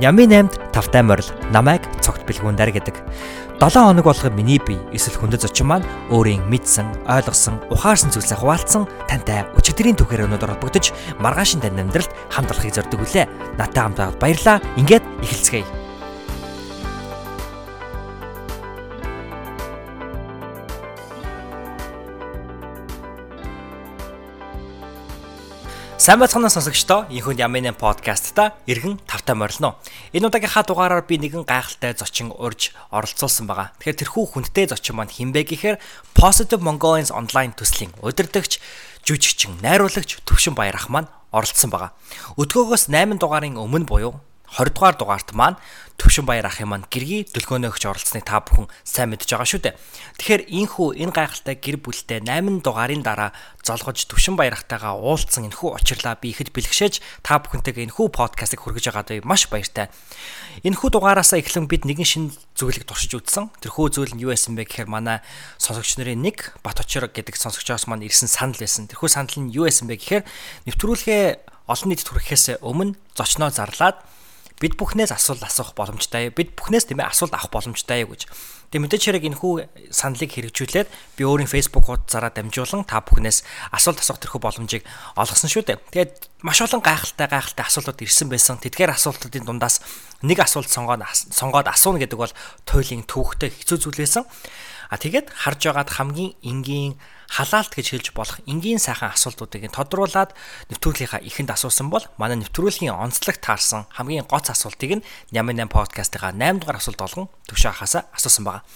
Нямын 8-д тавтай морил намайг цогт бэлгүүндэр гэдэг. 7 хоног болгоо миний бие эсвэл хүндэт зочин маань өөрийн мэдсэн, ойлгосон, ухаарсан зүйлсээ хуваалцсан тантай өчигдрийн түүхээр өнөдөр холбогдож маргаашин тань амьдралд хамт олохыг зорддог үлээ. Натаа хамт баярлаа. Ингээд эхэлцгээе. Сайн байцгаана сонсогчдоо энэхүнд Ямын подкастта эргэн тавтай морилно. Энэ удаагийнхаа дугаараар би нэгэн гайхалтай зочин урьж оролцуулсан байгаа. Тэгэхээр тэрхүү хүндтэй зочин маань хинбэ гэхээр Positive Mongolians онлайн төслийн удирдагч, жүжигчин, найруулагч Төвшин Баяр ах маань оролцсон байгаа. Өдгөөгөөс 8 дугаарын өмнө буюу 20 дугаар дугаарт маань Төвшин Баяр ахын маань гэргий төлгөөнөө өгч оролцсныг та бүхэн сайн мэдж байгаа шүү дээ. Тэгэхээр энхүү энэ гайхалтай гэр бүлтэй 8 дугаарын дараа золгож Төвшин Баяр ахтайгаа уулзсан энхүү учирлаа би ихэд бэлгшээж та бүхэнтэйгээ энхүү подкастыг хүргэж байгаад маш баяртай. Энхүү дугаараас эхлэн бид нэгэн шин зүйлийг туршиж үзсэн. Тэрхүү зүйл нь юу байсан бэ гэхээр манай сонсогч нарын нэг Бат очор гэдэг сонсогчоос маань ирсэн санал байсан. Тэрхүү санал нь юу байсан бэ гэхээр нэвтрүүлгээ олон нийтэд хүрэхээс өмнө зочноо зарлаад бид бүхнээс асуулт асуух боломжтой. Бид бүхнээс тийм ээ асуулт авах боломжтой гэж. Тэгээ мэдээч хэрэг энэ хүү саналыг хэрэгжүүлээд би өөрийн Facebook хуудасаараа дамжуулан та бүхнээс асуулт асуух тэрхүү боломжийг олгосон шүү дээ. Тэгээд маш олон гайхалтай гайхалтай асуултууд ирсэн байсан. Тэдгээр асуултуудын дундаас нэг асуулт сонгоод сонгоод асууна гэдэг бол туйлын төвхтэй хэцүү зүйл байсан. А тэгээд харж байгаад хамгийн энгийн халаалт гэж хэлж болох энгийн сайхан асуултуудыг тодруулаад нэвтрүүлгийнхаа ихэнд асуусан бол манай нэвтрүүлгийн онцлог таарсан хамгийн гоц асуултыг нь Нямын 8 подкастынхаа 8 дугаар асуулт болгон төвшөө хасаа асуусан байгаа.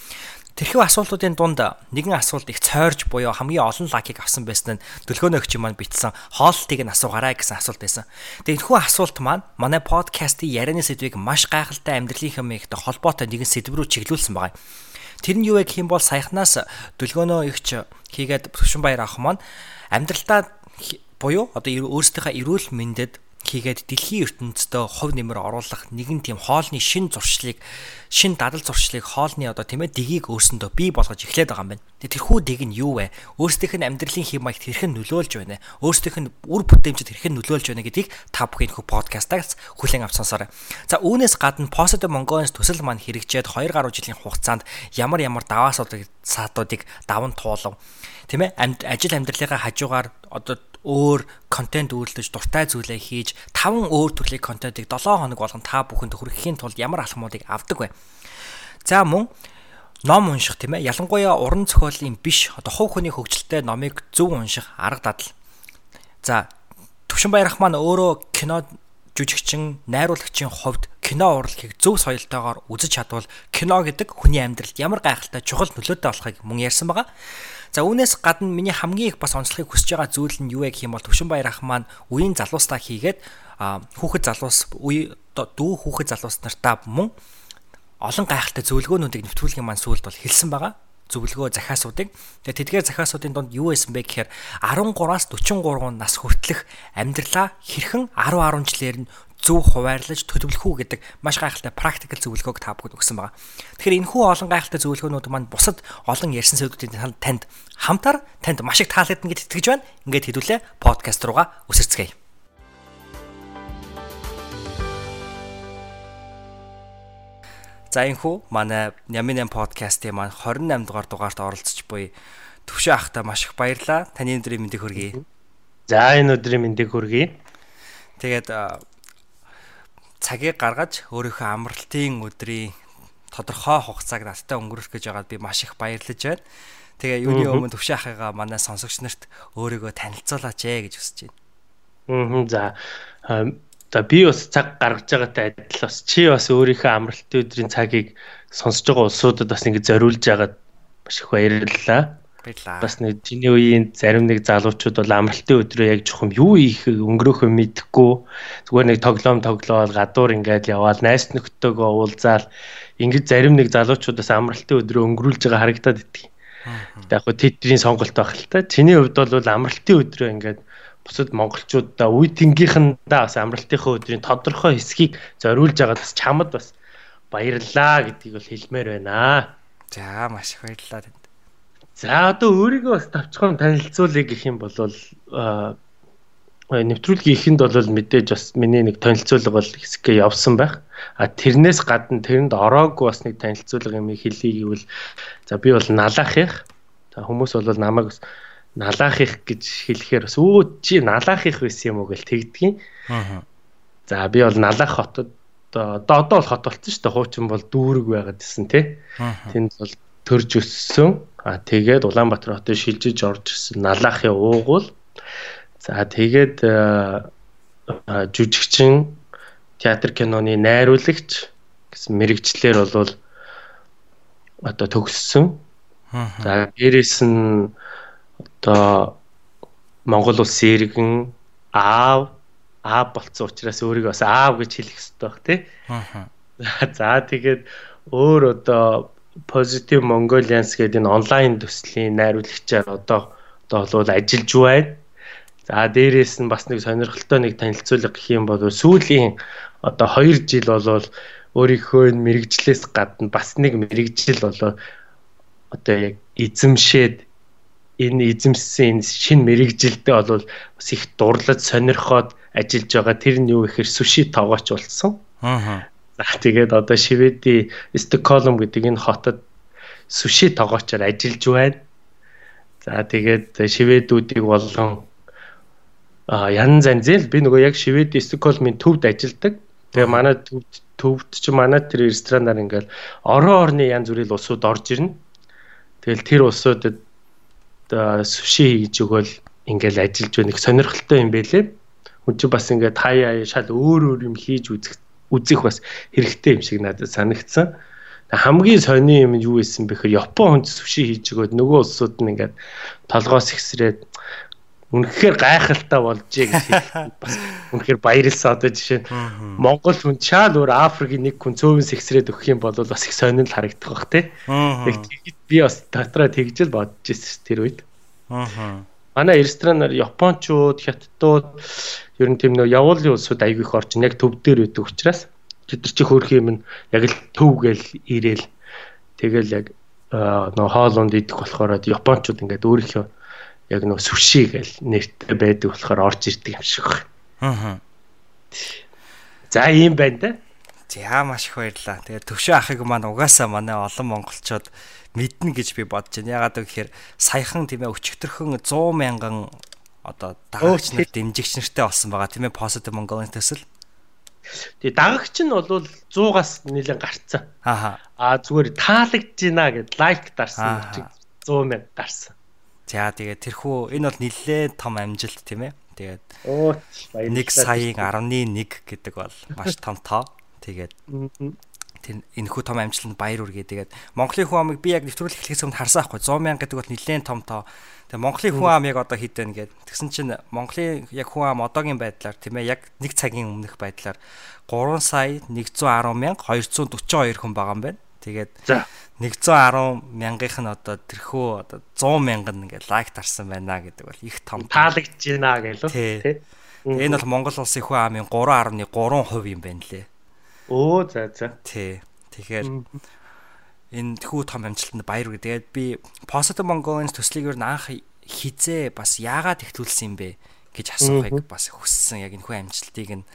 Тэрхүү асуултуудын дунд нэгэн асуулт их цойрж буюу хамгийн олон лайкийг авсан байсан нь дөлгөөнөө өгч маань битсэн хоолтыг нь асуугаарай гэсэн асуулт байсан. Тэгээд энэхүү асуулт маань манай подкастын ярианы сэдвийг маш гайхалтай амьдралын хэмээгтэй холбоотой нэгэн сэдв рүү чиглүүлсэн байгаа. Тэр нь юу вэ гэх юм бол саяхнаас дөлгөөнөө ихч хийгээд Төвшин баяр ах маань амьдралдаа буюу одоо өөрсдийнхөө эрүүл мэндэд хийгээд дэлхийн ертөнцийн хов нэмэр оруулах нэгэн тийм хоолны шин зуршлыг шин дадал зуршлыг хоолны одоо тийм ээ дгийг өөрсөндөө бий болгож эхлээд байгаа юм байна. Тэрхүү дэг нь юу вэ? Өөрсдийнх нь амьдралын хэм маягт хэрхэн нөлөөлж байна? Өөрсдийнх нь үр бүтээмжид хэрхэн нөлөөлж байна гэдгийг та бүхэн хөө подкастаас хүлээн авч сонсоорой. За үүнээс гадна Positive Mongolians төсөл маань хэрэгжээд 2 гаруй жилийн хугацаанд ямар ямар даваа саатуудыг даван туулав тийм ээ ажил амьдралынхаа хажуугаар одоо өөр контент үйлдэж дуртай зүйлээ хийж 5 өөр төрлийн контентыг 7 хоног болгон та бүхэнд хүргэхийн тулд ямар алхмуудыг авдаг вэ? За мөн ном унших тийм ээ ялангуяа уран зохиолын биш одоо хувь хүний хөгжилтэй номыг зөв унших арга дадал. За Төвшин Баярах маань өөрөө кино жүжигчин, найруулагчийн хувьд кино урлагийг зөв соёлтойгоор үзэж чадвал кино гэдэг хүний амьдралд ямар гайхалтай чухал нөлөөтэй болохыг мөн ярьсан байгаа. За үүнээс гадна миний хамгийн их бас онцлохыг хүсэж байгаа зүйл нь юу вэ гэх юм бол Төвшин Баяр ах маань үеийн залуустаа хийгээд хүүхэд залуус үе дүү хүүхэд залуус нартаа мөн олон гайхалтай зөвлөгөөнүүдийг нэвтрүүлгийн маань сүүлд бол хэлсэн байгаа зөвлөгөө захиасуудыг. Тэгээ тэдгээр захиасуудын донд юу байсан бэ гэхээр 13-аас 43 нас хүртэлх амьдралаа хэрхэн 10 10 жилээр нь зөв хуваарлаж төлөвлөх үү гэдэг маш гайхалтай практикал зөвлөгөөг та бүхэнд өгсөн байгаа. Тэгэхээр энэхүү олон гайхалтай зөвлөгөөнүүд маань бусад олон ярьсан сэдвүүдийн танд хамтаар танд маш их таалагдана гэж итгэж байна. Ингээд хэдүүлээ подкаст руугаа үсэрцгээе. За энхүү манай Нямин 8 подкастын маань 28 дугаар дугаарт оролцож буй Төвшөө ахта маш их баярлаа. Таны өдрийн мэндийг хүргэе. За энэ өдрийн мэндийг хүргэе. Тэгээд цагийг гаргаж өөрийнхөө амралтын өдрийн тодорхой хугацааг надтай өнгөрөх гэж байгаад би маш их баярлаж байна. Тэгээ юуны өмнө төвшөө ахыгаа манай сонсогч нарт өөрийгөө танилцуулаач ээ гэж хүсэж байна. Аа за за би бас цаг гаргаж байгаатай адил бас чи бас өөрийнхөө амралтын өдрийн цагийг сонсож байгаа улсуудад бас ингэ зориулж байгаад маш их баярлалаа. Баярлаа. Бас нэг чиний үеийн зарим нэг залуучууд бол амралтын өдрөө яг жоохон юу их өнгөрөөхөө мэдэхгүй зүгээр нэг тоглоом тоглоол гадуур ингээд яваал найс нөхдөөгөө уулзаал ингээд зарим нэг залуучуудаас амралтын өдрөө өнгөрүүлж байгаа харагдаад идэв. Яг хөө тэдний сонголт байх л та. Чиний хувьд бол амралтын өдрөө ингээд бусад монголчуудаа үе тэнгийнхандаа бас амралтынхаа өдрийн тодорхой хэсгийг зориулж байгаад бас чамд бас баярлаа гэдгийг бол хэлмээр байна. За маш их баярлалаа танд. За одоо өөрийгөө бас тавчхан танилцуулъя гэх юм бол нэвтрүүлгийн ихэнд бол мэдээж бас миний нэг танилцуулга бол хэсгээ явсан байх. А тэрнээс гадна тэрэнд ороогүй бас нэг танилцуулга юм хэлье гэвэл за би бол налаах их. За хүмүүс бол намайг налаах их гэж хэлэхээр бас өө чи налаах их байсан юм уу гэж тэгдгийн. Аа. За би бол налаах хотод одоо одоо бол хот болсон шүү дээ. Хуучин бол дүүрэг байгаад гэсэн тий. Тэнд бол төрж өссөн. А тэгээд Улаанбаатар хотод шилжиж орж ирсэн налаахын уугуул За тэгээд э, жүжигчин театр киноны найруулагч гэсэн мэрэгчлэр бол одоо төгссөн. За дээрэс нь одоо Монгол улсын иргэн аав аав болцсон учраас өөрийгөө бас аав гэж хэлэх хэрэгтэй бах тий. За тэгээд өөр одоо Positive Mongolians гэдэг энэ онлайн төслийн найруулагчаар одоо одоо бол ажиллаж байна. За дээрээс нь бас нэг сонирхолтой нэг танилцуулга гэх юм бол сүүлийн одоо 2 жил болвол өөрийнхөө мэрэгжлээс гадна бас нэг мэрэгжил болоо одоо яг эзэмшээд энэ эзэмссэн энэ шин мэрэгжилдээ бол бас их дурлаж сонирхоод ажиллаж байгаа тэр нь юу гэхээр суши тоогооч болсон. Аа. За тэгээд одоо Шведийн Стокгольм гэдэг энэ хотод суши тоогоочоор ажиллаж байна. За тэгээд шведүүдийг болгон а ян занзэл би нөгөө яг Швед Стокгольмын төвд ажилладаг. Тэгээ манай төвд төвд чи манай тэр ресторанаар ингээл орон орны янз бүрийн улсууд орж ирнэ. Тэгэл тэр улсуудад суши хийж өгөөл ингээл ажиллаж байна. Их сонирхолтой юм байлээ. Хүн чи бас ингээд хаяа шал өөр өөр юм хийж үзэх үзэх бас хэрэгтэй юм шиг надад санагдсан. Хамгийн сони юм юу байсан бэхээр Япон хүнд суши хийж өгөөд нөгөө улсууд нь ингээд толгоос ихсрээд үнэхээр гайхалтай болжээ гэж бас үнэхээр баярлсан одоо жишээ нь Монгол хүн чаал өөр Африкийн нэг хүн цөөвөн сэгсрээд өгөх юм бол бас их сонирхол харагдах бах тий. Тэгээд би бас дотроо тэгжэл бодож ирсэн тэр үед. Аа. Манай ресторанаар Япончууд, Хятадууд ер нь тийм нөө явуулын улсууд аягүй их орчин яг төв дээр байдаг учраас тэд чи хөөх юм нь яг л төв гээл ирээл тэгэл яг нөө хоолунд идэх болохоор Япончууд ингээд өөрийнхөө яг нөө сүши гэл нэртэй байдаг болохоор орж ирдэг юм шиг байна. Аа. За ийм байна да. За маш их баярлаа. Тэгээд төвшөө ахыг маань угаасаа манай олон монголчууд мэднэ гэж би бодож байна. Ягаад гэвэл саяхан тийм ээ өчигдөрхөн 100 мянган одоо дагагч нар дэмжигч нартай болсон байгаа тийм ээ Positive Mongolian төсөл. Тэгээ дагагч нь бол 100-аас нэлээд гарцсан. Аа. Аа зүгээр таалагдж байна гэд лайк дарсан 100 мянга гарсан. За тэгээд тэрхүү энэ бол нэлээд том амжилт тийм ээ. Тэгээд 1 саяын 11 гэдэг бол маш том тоо. Тэгээд тэр энэхүү том амжилтанд баяр үргээ. Тэгээд Монголын хүн амыг би яг нэвтрүүлэх эхлэхээс өмнө харсан байхгүй 100 мянга гэдэг бол нэлээд том тоо. Тэгээд Монголын хүн ам яг одоо хэд вэ гэд. Тэгсэн чинь Монголын яг хүн ам одоогийн байдлаар тийм ээ яг 1 цагийн өмнөх байдлаар 3 сая 110 мянга 242 хүн байгаа юм байна. Тэгээд 110 мянгийнх нь одоо тэрхүү одоо 100 мянган ингээд лайк тарсан байна гэдэг бол их том таалагдж байна гэлөө тий. Энэ бол Монгол улсын хүн амын 3.3% юм байна лээ. Оо за за. Тий. Тэгэхээр энэ тхүү том амжилтанд баяр үгүй. Тэгээд би Positive Mongolians төслийг юу анх хизээ бас яагаад ихтүүлсэн юм бэ гэж асуухыг бас хүссэн. Яг энэ хүү амжилтыг нь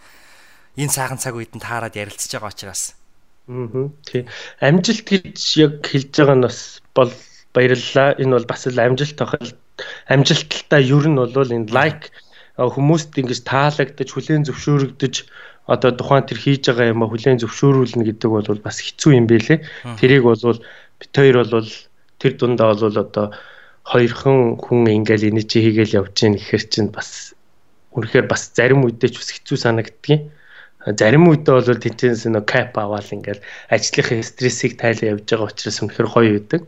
энэ сайхан цаг үед нь таарад ярилцж байгаа учраас Аа. Тий. Амжилт гэж яг хэлж байгаа нь бас бол баярлалаа. Энэ бол бас л амжилт тохиол амжилттай ер нь бол энэ лайк хүмүүст ингэж таалагдаж, хүлээн зөвшөөрөгдөж одоо тухайн тэр хийж байгаа юм а хүлээн зөвшөөрүүлнэ гэдэг бол бас хэцүү юм байлээ. Тэрийг бол бит хоёр бол тэр дундаа бол одоо хоёрхан хүн ингээл энийг чи хийгээл явж гин гэхэр чинь бас үнэхээр бас зарим үедээ ч бас хэцүү санагддгийн зарим үедээ бол тэнцэнс нөө кап аваад ингээл ажлынхаа стрессийг тайлан явж байгаа учраас үнэхэр гоё байдаг.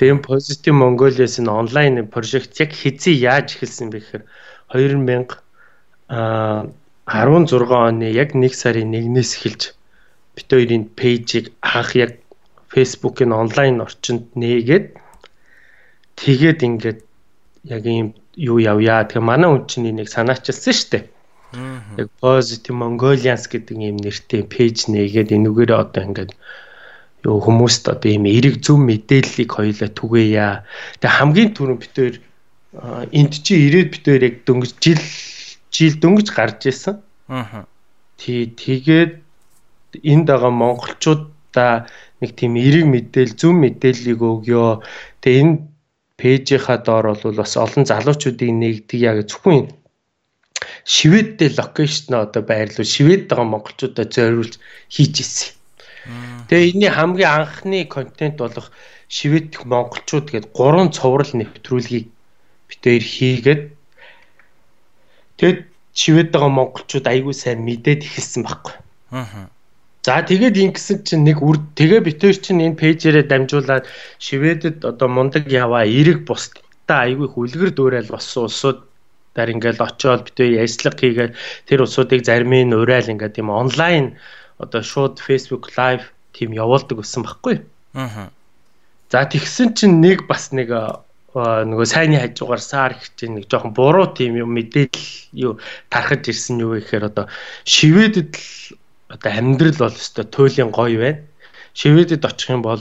Тийм Positive Mongolia-с энэ онлайн прожект яг хэзээ яаж эхэлсэн бэ гэхээр 2000 а 16 оны яг 1 сарын 1-ээс эхэлж бит хоёрын пэйжийг анх яг Facebook-ын онлайн орчинд нээгээд тэгээд ингээд яг ийм юу явъя. Тэгээ манай хүн чинь энийг санаачилсан шүү дээ Яг Positive Mongolians гэдэг ийм нэртэй пэйж нээгээд энүүгээрээ одоо ингээд юу хүмүүст одоо ийм эрэг зөв мэдээллийг хоёулаа түгээя. Тэгээ хамгийн түрүүнд битээр энд чи ирээд битээр яг дөнгөж жил жил дөнгөж гарч исэн. Аа. Тий тэгээд энд байгаа монголчуудаа нэг тийм эрэг мэдээл зөв мэдээллийг өгөө. Тэгээ энэ пэйжийнхаа доор бол бас олон залуучуудыг нэгдэг яг зөвхөн Шведтэй локейшн одоо байрлуул Швед байгаа монголчуудаа зориулж хийж ирсэн. Тэгээ энэний хамгийн анхны контент болох Швед дэх монголчууд гээд гурван цоврал нэвтрүүлгийг битээр хийгээд тэгэд Швед байгаа монголчууд айгүй сайн мэдээд ихэлсэн байхгүй. Аа. За тэгээд ингэсэн чинь нэг үр тэгээ битээр чинь энэ пэйжээрээ дамжуулаад Шведэд одоо мундаг яваа эрэг бусдаа айгүй хүлгэр дуурайл болсон улсууд дээр ингээл очиод битээ ярьцлага хийгээд тэр улсуудыг зарим нь урайл ингээд тийм онлайн одоо шууд Facebook live тийм явуулдаг гэсэн баггүй. Аа. За тэгсэн чинь нэг бас нэг нөгөө сайнны хажуугаар саар ихтэй нэг жоохон буруу тийм юм мэдээлэл юу тархаж ирсэн юу гэхээр одоо шивэдэд л одоо амьдрал бол өстой туйлын гоё байна. Шведэд очих юм бол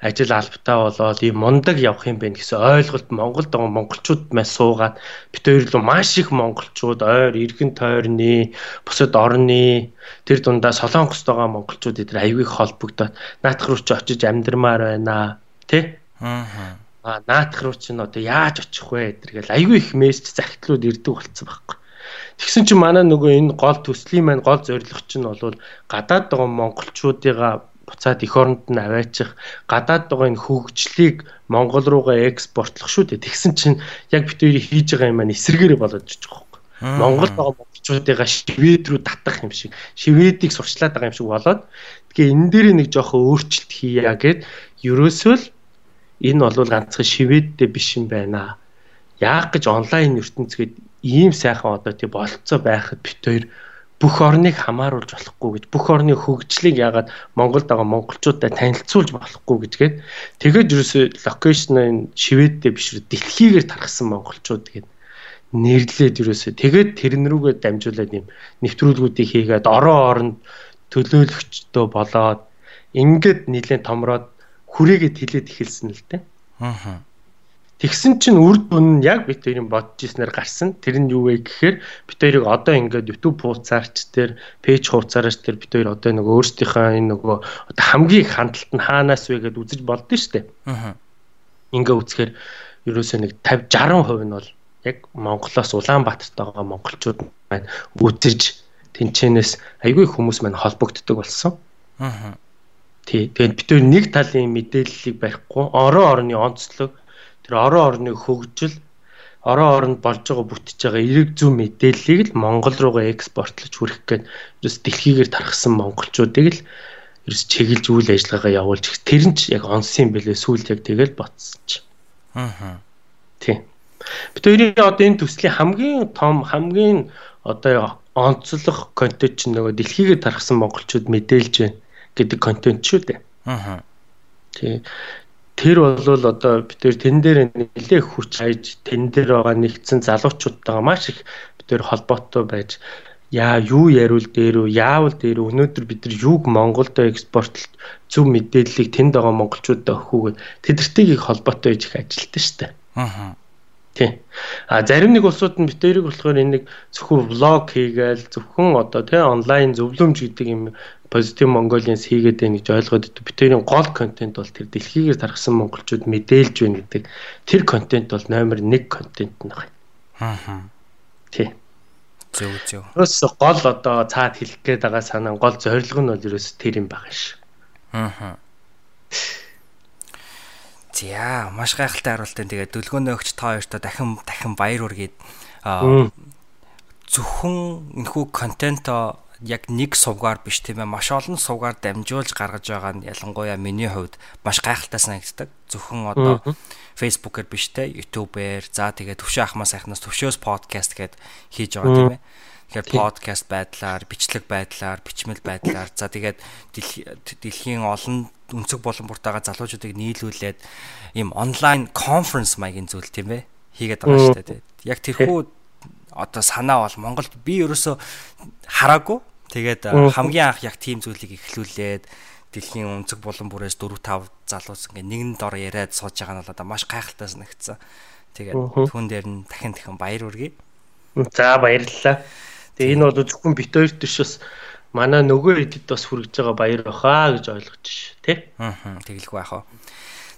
ажил албатай болоод ийм мундаг явах юм байна гэсэн ойлголт Монголд байгаа монголчууд маш суугаад бид хоёр л маш их монголчууд ойр иргэн тойрны бусад орны тэр дундаа солонгост байгаа монголчууд эдгээр аягүй холбогдоод наадах руу ч очиж амьдрмаар байна тий Аа. А наадах руу ч н одоо яаж очих вэ гэдэргээл аягүй их мессеж захидлууд ирдэг болцсон байхгүй. Тэгсэн чинь манай нөгөө энэ гол төслийн маань гол зорилго чинь бол гадаад байгаа монголчуудыгаа буцаад эх оронд нь аваачих гадаад байгаа энэ хөгжлийг Монгол руугаа экспортлох шүү дээ. Тэгсэн чинь яг бид хоёрыг хийж байгаа юм маань эсэргээрээ болоод байгаа байхгүй. Монгол байгаа монголчуудыгаа швед рүү татах юм шиг шведийг сурчлаад байгаа юм шиг болоод тэгээ энэ дээр нэг жоохон өөрчлөлт хийя гэд ерөөсөө л энэ бол ганцхан шведтэй биш юм байна. Яг гэж онлайн ертөнцгээд ийм сайхан одоо тий болцоо байхад бит хоёр бүх орныг хамааруулж болохгүй гэж бүх орны хөгжлийг яагаад Монголд байгаа монголчуудад танилцуулж болохгүй гэжгээд тэгээд ерөөсөө локейшн нь шивэдтэй биш дэлхийгээр тархсан монголчууд гээд нэрлээд ерөөсөө тэгээд тэрэн рүүгээ дамжуулаад юм нэвтрүүлгүүдийг хийгээд орон оронд төлөөлөгчдөө болоод ингээд нэлээд томроод хүрээгээ тэлээд эхэлсэн л дээ. Аа Тэгсэн чинь үр дүн нь яг бид хоёрын бодож ирснээр гарсан. Тэр нь юу вэ гэхээр бид хоёрыг одоо ингээд YouTube хуудасаарч тэр пэйж хуудасаарч тэр бид хоёр одоо нэг өөрсдийнхөө энэ нөгөө одоо хамгийн их хандлт нь хаанаас вэ гэдээ үзэж болдсон шүү дээ. Аа. Ингээ үзэхээр ерөөсөө нэг 50 60% нь бол яг Монголоос Улаанбаатарт байгаа монголчууд маань үзэж тэнчэнээс айгүй хүмүүс маань холбогддог болсон. Аа. Тий. Тэгээд бид нэг талын мэдээллийг барихгүй орон орны онцлог тэр орон орны хөгжил орон оронд болж байгаа бүтэж байгаа эрэг зүй мэдээллийг л Монгол руугаа экспортлож хүрэх гээд ерөөс дэлхийгээр тархсан монголчуудыг л ерөөс чиглэж үйл ажиллагаагаа явуулж тэр нь ч яг онсон бэлээ сүүлд яг тэгэл ботсон ч. Аа. Тийм. Бид хоёрын одоо энэ төслийн хамгийн том хамгийн одоо онцлог контент чинь нөгөө дэлхийгээр тархсан монголчууд мэдээлж байна гэдэг контент шүү дээ. Аа. Тий тэр бол одоо бид төр тэн дээр нэлээх хүч хайж тэн дээр байгаа нэгдсэн залуучуудтайгаа маш их бид төр холбоотой байж яа юу яриул дээр үү яавал дээр өнөөдөр бид нар юуг Монголдо экспортлж зөв мэдээллийг тэнд байгаа монголчуудад өгөхүүгээд тэдэртэйг их холбоотой хийж их ажилтдаг штэ. Аа. Тий. А зарим нэг улсууд нь битэрийг болохоор энэ нэг зөвхөн влог хийгээл зөвхөн одоо тий онлайн зөвлөмж гэдэг юм позитив Mongolians хийгээд байна гэж ойлгоод идэв. Битэрийн гол контент бол тэр дэлхийгээр тархсан монголчууд мэдээлж байна гэдэг. Тэр контент бол номер 1 контент нь байна. Аа. Тий. Зөв зөв. Өөрөөс гол одоо цаад хэлэх гээд байгаа санаа гол зорилго нь бол ерөөс тэр юм байгаа ш. Аа. За маш гайхалтай хариултаа тэгээд дөлгөөнөө өгч та хоёртоо дахин дахин баяр үргээд зөвхөн энэхүү контентоо яг нэг сувгаар биш тийм ээ. Маш олон сувгаар дамжуулж гаргаж байгаа нь ялангуяа миний хувьд маш гайхалтай санагддаг. Зөвхөн одоо Facebook-ээр биш те YouTube-ээр за тэгээд төвшөө ахмаа сайхнаас төвшөөс подкаст гэд хийж байгаа тийм ээ. Тэгэхээр подкаст байдлаар, бичлэг байдлаар, бичмэл байдлаар за тэгээд дэлхийн олон өнцөг болон буртайгаа залуучуудыг нийлүүлээд ийм онлайн конференс маягийн зүйл тийм ээ хийгээд байгаа шүү дээ. Яг тэрхүү одоо санаа бол Монголд би ерөөсө хараагүй. Тэгээд хамгийн анх яг тийм зүйлийг эхлүүлээд дэлхийн өнцөг болон бүрээс 4 5 залуус ингээ нэгэн дор яриад сууж байгаа нь бол одоо маш гайхалтай санагдсан. Тэгээд түн дээр нь дахин дахин баяр үргэе. За баярлалаа. Тэгээ энэ бол зөвхөн бит хоёр төш бас манай нөгөө эдэд бас хүрэж байгаа баяр баха гэж ойлгож ш, тий? Аа тэгэлгүй яах вэ?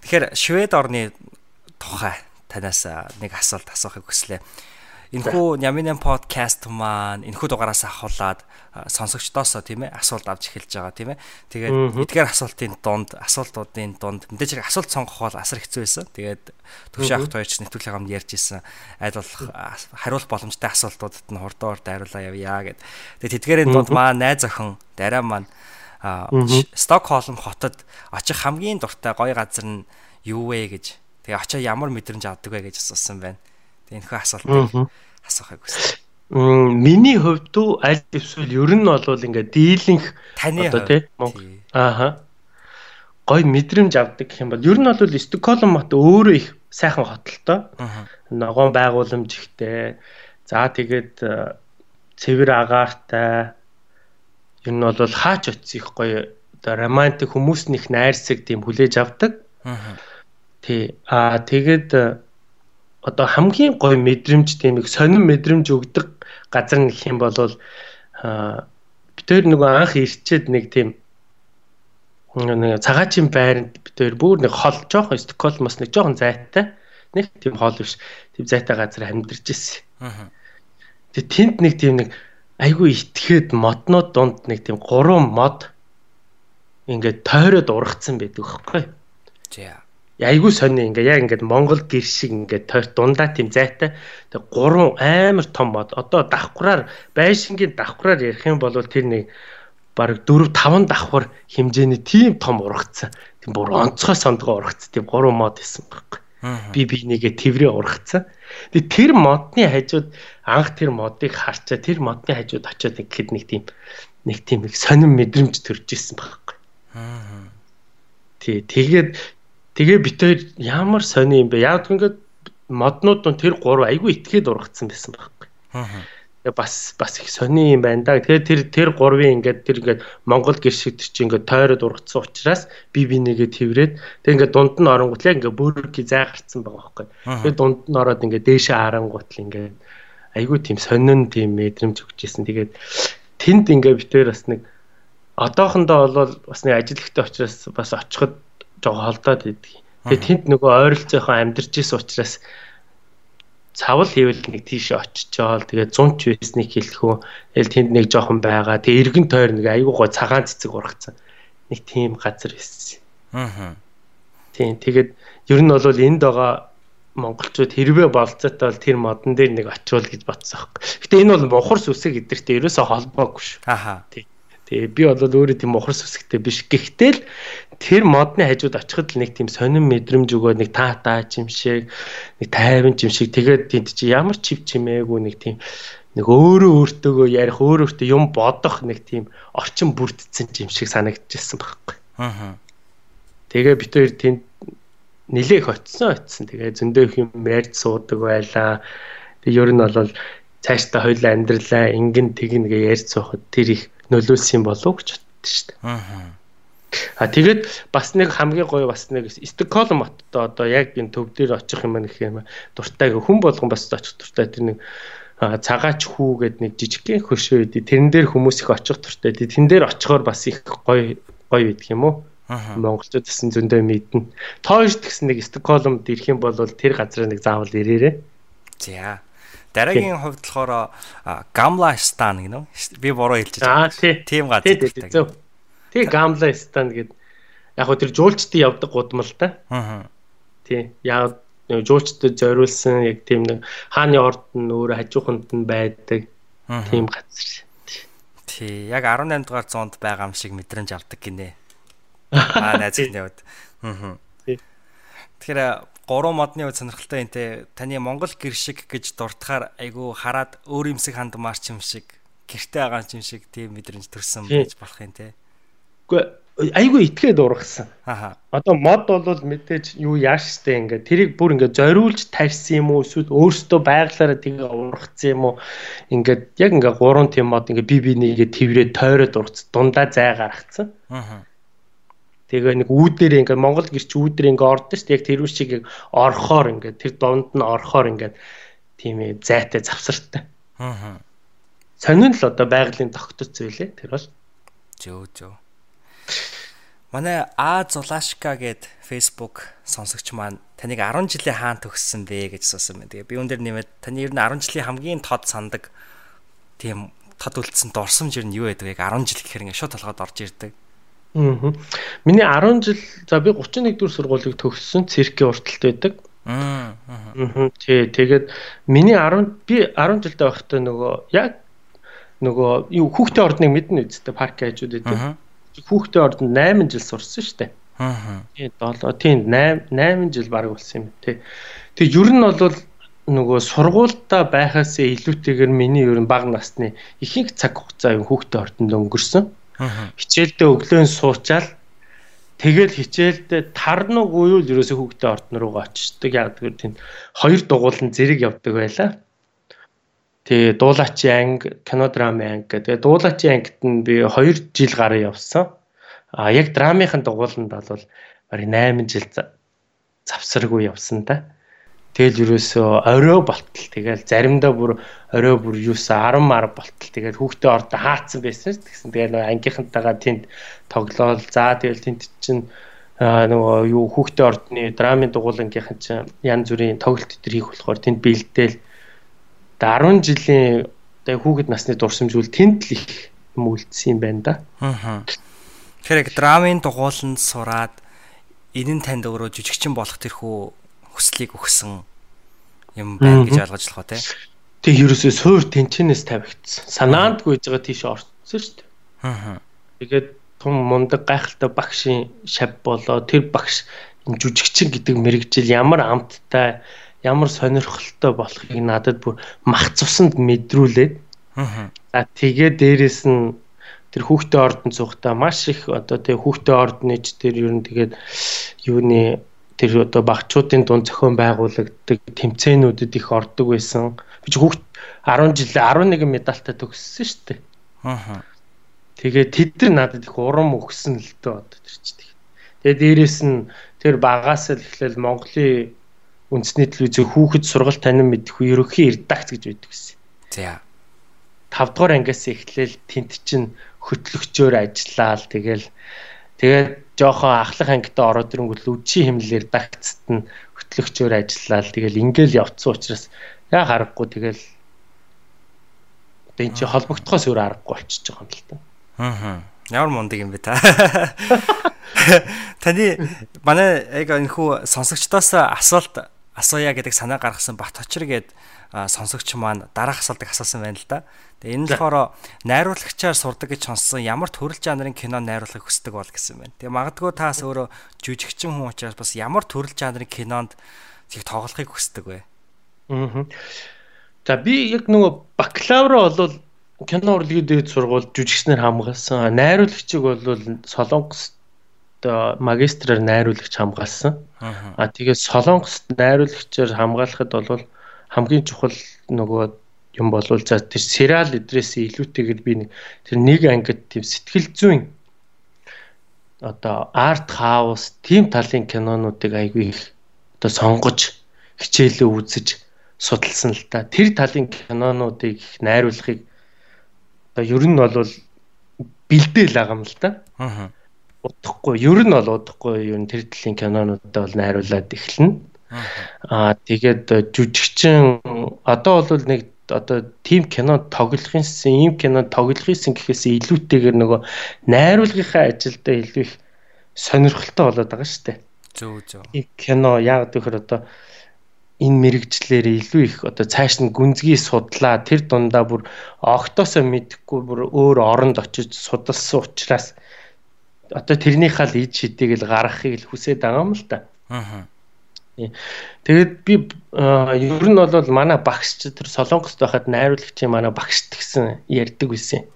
Тэгэхээр Швед орны тухай танаас нэг асуулт асуухыг хүслээ. Энэхүү Няминэн подкаст маань энэхүү дугаараас ахуулаад сонсогчдоос тийм ээ асуулт авч эхэлж байгаа тийм ээ. Тэгээд эдгээр асуултын дунд асуултуудын дунд мэдээж хэрэг асуулт сонгох бол асар хэцүү байсан. Тэгээд төвшөө ахт хоёрч нэвтрүүлгийн хамт ярьж исэн аль болох хариулах боломжтой асуултуудад нь хурдан хурдан хариулаа явъя гэд. Тэгээд тэдгээрийн дунд маа найз охин дараа маань Стокхолм хотод очих хамгийн дуртай гоё газар нь юу вэ гэж. Тэгээ очоо ямар мэдрэмж авдаг вэ гэж асуусан байна. Энэхүү асуултыг асуухыг хүсэж миний хувьд дүү аль эсвэл ер нь бол ингээд дийлэнх одоо тий ааха гой мэдрэмж авдаг гэх юм бол ер нь бол Стокгольм мот өөрөө их сайхан хот л тоо. Ногоон байгууламж ихтэй. За тэгээд э, цэвэр агаартай. Ер нь бол хаач очис их гоё одоо романтик хүмүүснийх найрсаг тийм хүлээж авдаг. Тий. Аа тэгээд э, одоо хамгийн гоё мэдрэмж их сонин мэдрэмж өгдөг газар нэг юм бол бид хоёр нөгөө анх ирчээд нэг тийм нэг цагаачийн байранд бид хоёр бүр нэг хол жоохон Стокгольмоос нэг жоохон зайтай нэг тийм хол биш тийм зайтай газар амьдарч ирсэн. Тэгээ тэнд нэг тийм нэг айгүй итгээд моднууд дунд нэг тийм гурван мод ингээд тойроод ургацсан байдаг байхгүй. За айгүй сони ингээ яг ингээд Монгол гэр шиг ингээд тойр дундаа тийм зайтай. Тэг гурван амар том мод. Одоо давхраар байшингийн давхраар ярих юм бол тэр нэг бараг 4 5 давхар хэмжээний тийм том ургацсан тийм бүр онцгой сондгоо ургацсан тийм гурван мод исэн байхгүй. Би би нэгэ тэврээ ургацсан тэг тэр модны хажууд анх тэр модыг харчаа тэр модны хажууд очиод ихэд нэг тийм нэг тийм их сонирн мэдрэмж төрж исэн байхгүй. Тий, тэгээд Тэгээ бит хоёр ямар сони юм бэ? Яг ингээд моднууд нь тэр гурав айгүй итгээд ургацсан байсан байхгүй. Аа. Бас бас их сони юм байна да. Тэгээ тэр тэр гурвын ингээд тэр ингээд Монгол гэр шиг тэр чинь ингээд тойроод ургацсан учраас би би нэгээ тэрврээд тэг ингээд дунд нь оронгууд яг ингээд бүрки зай гарцсан байгаа байхгүй. Тэгээ дунд нь ороод ингээд дээшээ харангуут л ингээд айгүй тийм сонин тийм мэдрэмж өгчээсэн. Тэгээд тэнд ингээд битээр бас нэг одоохондоо бол бас нэг ажилтгтай учраас бас очиход жоо холдоод идэг. Тэгээ тэнд нөгөө ойролцоохоо амьдарч исэн учраас цавал хийвэл нэг тийш очичоол тэгээ 100 ч байсныг хэлэхүү. Тэгэл тэнд нэг жоохон байгаа. Тэгээ эргэн тойр нэг айгүй гоо цагаан цэцэг ургацсан. Нэг тийм газар байсан. Аа. Тийм тэгээд ер нь бол энд байгаа монголчууд хэрвээ болцоотой бол тэр модон дээр нэг очивол гэж бодсон юм. Гэтэ энэ бол мухар сүсэг гэдэгтэй ерөөсөө холбоогүй шүү. Аха. Тийм. Тэгээ би бол өөрөө тийм мухар сүсгтэй биш. Гэхдээ л тэр модны хажууд очиход л нэг тийм сонин мэдрэмж өгөө нэг таатаа чимшээг нэг тайван чимшээг тэгээд тэнд чи ямар чив чимээгүй нэг тийм нэг өөрөө өөртөөгөө ярих өөр өөртөө юм бодох нэг тийм орчин бүрдсэн юм шиг санагдчихсан байхгүй. Аа. Тэгээ бид хоёр тэнд нилээх очсон очсон. Тэгээ зөндөө их юм ярьж суудаг байлаа. Тэгээ ер нь бол цаашдаа хоёлаа амьдралаа ингэн тэгнэ гэж ярьж суухад тэр их нөлөөлсөн болов гэж боддоо шүү дээ. Аа. А тэгээд бас нэг хамгийн гоё бас нэг Стокгольм хоттой одоо яг энэ төв дээр очих юм гэх юм дуртай хүн болгон бас очих дуртай тэр нэг цагаач хүү гэдэг нэг жижигхэн хөшөө өгдөө тэрэн дээр хүмүүс их очих дуртай тэн дээр очихоор бас их гоё гоё байдаг юм уу Монголчууд гэсэн зөндөө мэднэ. Тоош гэсэн нэг Стокгольмд ирэх юм бол тэр газраа нэг заавал ирээрээ. За. Дараагийн хувьд болохоор Gamla Stan үү? Би буруу хэлж байгаа. Аа тийм газар. Тий Gamla Stan гэд яг хөө тэр жуулчдын явдаг гудмал та. Аа. Тий. Яг жуулчдад зориулсан яг тийм нэг хааны орд нь өөр хажууханд нь байдаг тийм газар. Тий. Яг 18 дугаар зуунд байгаа юм шиг мэдрэмж авдаг гинэ. Аа найзын явд. Аа. Тэгэхээр гурван модны үед сонирхолтой юм те таны Монгол гэр шиг гэж дуртахаар айгүй хараад өөр юмсыг хандмаарч юм шиг гэрте байгаа юм шиг тийм мэдрэмж төрсэн байж болох юм те. Үгүй айгүй итгээд ургасан. Аха. Одоо мод бол мэдээж юу яаш штэ ингээ тэрийг бүр ингээ зориулж тарьсан юм уу эсвэл өөртөө байглаараа тэгээ ургацсан юм уу ингээд яг ингээ гурван тийм мод ингээ би бинийгээ тэрврээ тойроод ургац дундаа зай гаргацсан. Аха Тэгээ нэг үүдээр ингээд Монгол гэрч үүдээр ингээд ордоо шүү дээ. Яг тэр үшиг орхоор ингээд тэр донд нь орхоор ингээд тийм ээ зайтай завсартай. Аа. Сонин л одоо байгалийн тогтцол зүйлээ тэр бол. Зөө зөө. Манай А Зулашка гээд Facebook сонсогч маань таныг 10 жилийн хаан төгссөн бэ гэж суусан байна. Тэгээ би дээр нэмээд таны ер нь 10 жилийн хамгийн тод сандаг тийм тод үлдсэн дурсамж ер нь юу байдаг яг 10 жил гэхээр ингээд шууд толгойд орж ирдэг. Аа. Миний 10 жил за би 31 дэх сургуулийг төгссөн циркийн урталт байдаг. Аа. Тий, тэгээд миний 10 би 10 жилдээ байхдаа нөгөө яг нөгөө юу хүүхдээ ордныг мэднэ үсттэй парк хажууд байдаг хүүхдээ ордонд 8 жил сурсан шүү дээ. Аа. Тийм 7 тийм 8 8 жил баг болсон юм тий. Тэгээ ер нь бол нөгөө сургуультай байхаас илүүтэйгээр миний ер нь бага насны ихэнх цаг хугацаа юм хүүхдээ ордонд өнгөрсөн. Аа. Хичээлдээ өглөө суучаал тэгэл хичээлдээ тарнуугүй юу л ерөөсөө хүүхдээ ордон руугаа очдог. Яг тэгэхээр тийм хоёр дугуулan зэрэг явдаг байлаа. Тэгээ дуулаачийн анги, кино драмын анги гэдэг. Дуулаачийн ангид нь би 2 жил гараа явсан. А яг драмынхын дугууланд бол барыг 8 жил завсаргүй явсан та. Тэгэл ерөөсөө орой болтол тэгэл заримдаа бүр орой бүр юусаа 10 мар болтол тэгэл хүүхдээ ордо хаацсан байсан ш. Тэгсэн тэгэл нөгөө ангийнхантайгаа тэнд тоглоол. За тэгэл тэнд чинь нөгөө юу хүүхдээ ордны драмын дугуулангийнхан чинь янз бүрийн тоглолт төр хийх болохоор тэнд бэлдээл 10 жилийн одоо хүүхэд насны дурсамж үл тэнд л их юм үлдсэн юм байна да. Аа. Тэгэхээр яг драмын дугууланд сураад энэ нь танд өөрөө жижигчин болох тэрхүү хүслийг өгсөн юм байна гэж ойлгож болох тий. Тэг ерөөсөө суур тэнчнээс тавигдсан. Санаандгүй байж байгаа тийш орцсон шүү дээ. Аа. Тэгээд том мундаг гайхалтай багшийн шав болоо тэр багш жүжигчин гэдэг мэрэгжил ямар амттай ямар сонирхолтой болохыг надад бүр мах цусанд мэдрүүлээд за тэгээ дээрэс нь тэр хүүхдээ ордон цугтаа маш их одоо тэгээ хүүхдээ ордныч тэр ер нь тэгээд юуны тэр одоо багчуудын дунд зохион байгуулагддаг тэмцээнүүдэд их ордог байсан. Би ч хүүхд 10 жил 11 медальтай төгссөн шүү дээ. Аа. Тэгээ тэд нар надад их урам өгсөн л дөө одоо тэр чинь. Тэгээ дээрэс нь тэр багаас л эхлээл Монголын үндэсний телевизээ хүүхэд сургалт танин мэдэх ерөнхий редакц гэж байдаг гэсэн. За. 5 дугаар ангиас эхлээл тент чин хөтлөгчөөр ажиллаал тэгэл тэгээд жоохон ахлах ангид ороод ирэнгүүт үдшийн хэмнэлээр редакцт нь хөтлөгчөөр ажиллаал тэгэл ингээл явцсан учраас яа харахгүй тэгэл одоо эн чинь холбогдохоос өөр аргагүй болчихж байгаа юм л та. Аа. Ямар мундаг юм бэ та. Таны манай яг энэ хүү сонсогчдоос асуулт асууя гэдэг санаа гаргасан Бат Хочр гээд сонсогч маань дараах асуултыг асуусан байна л да. Тэгээ энэ нь болохоор найруулагчаар сурдаг гэж сонссон ямар төрөл жанрын кино найруулахыг хүсдэг бол гэсэн байна. Тэгээ магадгүй таас өөрөө жүжигчин хүн учраас бас ямар төрөл жанрын кинонд тэг тоглохыг хүсдэг вэ? Аа. За би яг нөгөө бакалавра бол кино урлагийн дээд сургууль жүжигчнэр хамгаалсан. Найруулагчиг бол Солонгос магистраар найруулагч хамгаалсан. Аа тэгээд Солонгост найруулагчаар хамгаалахад бол хамгийн чухал нөгөө юм болвол за тэр сериал эдрээс илүүтэйгээр би нэг тэр нэг ангид тийм сэтгэл зүйн одоо арт хаус тийм талын кинонуудыг айгүй их одоо сонгож хичээлээ үзэж судалсан л та. Тэр талын кинонуудыг их найруулахыг одоо ер нь бол бэлдээл байгаа юм л та. Аа удахгүй ер нь бол удахгүй ер нь тэр төрлийн кинонуудаа бол найруулад эхэлнэ. Аа тэгээд жүжигчин одоо бол нэг одоо тим кино тоглохынсэн ийм кино тоглохынсэн гэхээс илүүтэйгээр нөгөө найруулгынхаа ажилдаа илүү их сонирхолтой болоод байгаа шүү дээ. Зөв зөв. Ийм кино яг тэгэхээр одоо энэ мэрэгчлэр илүү их одоо цааш нь гүнзгий судлаа тэр дундаа бүр огтосоо мэдхгүй бүр өөр оронд очиж судалсан учраас одоо тэрнийхээ л ид шидийг л гаргахыг л хүсээд байгаа юм л та. Аа. Тэгээд би ер нь бол манай багш тэр Солонгост байхад найруулагчийн манай багшт гэсэн ярьдаг байсан.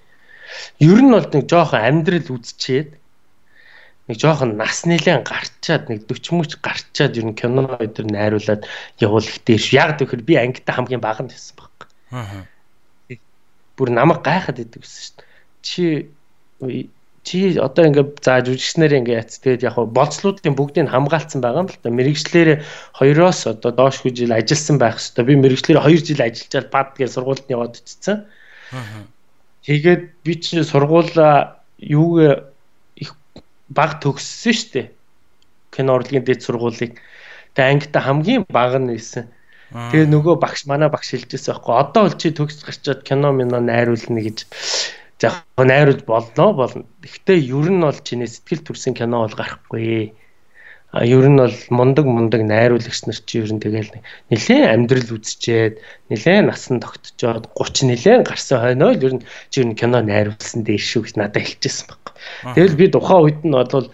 Ер нь бол нэг жоохон амьдрал үзчихэд нэг жоохон нас нэлээд гарчаад нэг 40 мөч гарчаад ер нь кино өдр найруулад явуулах дээш. Яг тэгэхээр би ангитай хамгийн бага нь байсан баг. Аа. Бүр намайг гайхаад идэв гэсэн шүү дээ. Чи чи одоо ингээд за жүжигчнэр ингээд яц тэгээд яг болцлуудын бүгдийг хамгаалцсан байгаа юм л да. Мэргэжлэр хоёроос одоо доош жил ажилласан байх хэвээр. Би мэргэжлэр 2 жил ажиллаж бад гэж сургуульд нь яваад очсон. Тэгээд би чи сургуулаа юуг их баг төгссөн дээ. Кино урлагийн дэд сургуулийг. Тэгээд ангита хамгийн баг нь байсан. Тэгээ нөгөө багш манай багш хэлжсэн байхгүй. Одоо бол чи төгс гарчаад кино мино найруулна гэж яг найруулж болно болно. Гэхдээ ер нь бол чиний сэтгэл төрсэн кино бол гарахгүй. А ер нь бол мундаг мундаг найруулагч нар чи ер нь тэгэл нэлээд амьдрал үзчихэд нэлээд насан тогтцоод 30 нэлээд гарсан хойноо л ер нь чи ер нь кино найруулсан дээр шүү гэж надад хэлчихсэн баг. Тэгэл би тухайн үед нь бол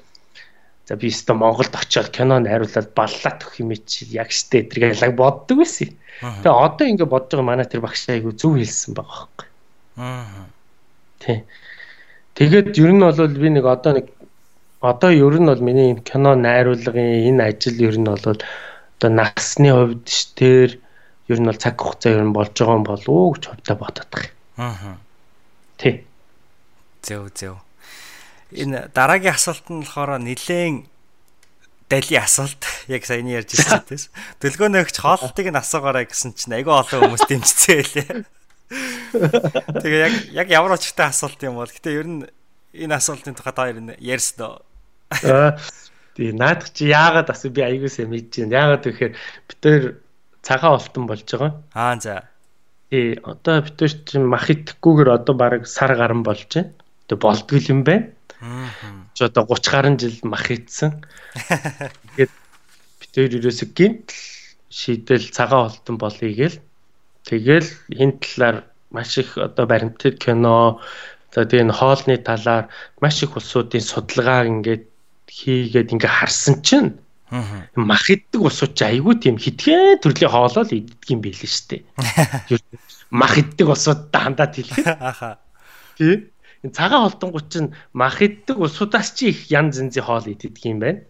за би өстө Монголд очиод кино найруулад баллаа төх юм чи яг штэ тэргээл боддог байсан. Тэгээ одоо ингэ бодож байгаа манай тэр багш айгу зөв хэлсэн байгаа байхгүй. Аа Тий. Тэгээд ер нь бол би нэг одоо нэг одоо ер нь бол миний кино найруулгын энэ ажил ер нь бол одоо насны хувьд ш тэр ер нь бол цаг хугацаа ер нь болж байгаа юм болов уу гэж хувьдаа бодоод байгаа. Аа. Тий. Зөө зөө. Энэ дараагийн асуулт нь болохоор нилээн дали асуулт яг саяны ярьж ирсэн тийм. Дэлгөөнөөгч хоолтыг нь асуугаарай гэсэн чинь айгүй олон хүмүүс дэмжсэн байлээ. Тэгээ яг яг ямар очтой асуулт юм бол гэтээ ер нь энэ асуултын тухай та ер нь ярьсан дөө. Аа тий наадах чи яагаад асуу би аягуулсаа мэдэж байна. Яагаад гэхээр бид тээр цагаан олтон болж байгаа. Аа за. Тий одоо бид тээр чи мах идэхгүйгээр одоо баг сар гарan болж байна. Тэг болдгол юм байна. Аа. Чи одоо 30 гаруй жил мах идсэн. Тэгээд бид тээр ерөөсө гинт шийдэл цагаан олтон болъё гээл Тэгэл энэ талаар маш их одоо баримтат кино за тэгээ энэ хоолны талаар маш их улсуудын судалгаа ингээд хийгээд ингээ харсан чинь мах иддэг улсууд ч айгүй тийм хитгэн төрлийн хоолоо л иддэг юм байл шүү дээ. Мах иддэг улсууд дандаа хэлэхэд. Тий энэ цагаан холдонгууд чинь мах иддэг усудаас чи их янз янзын хоол иддэг юм байна.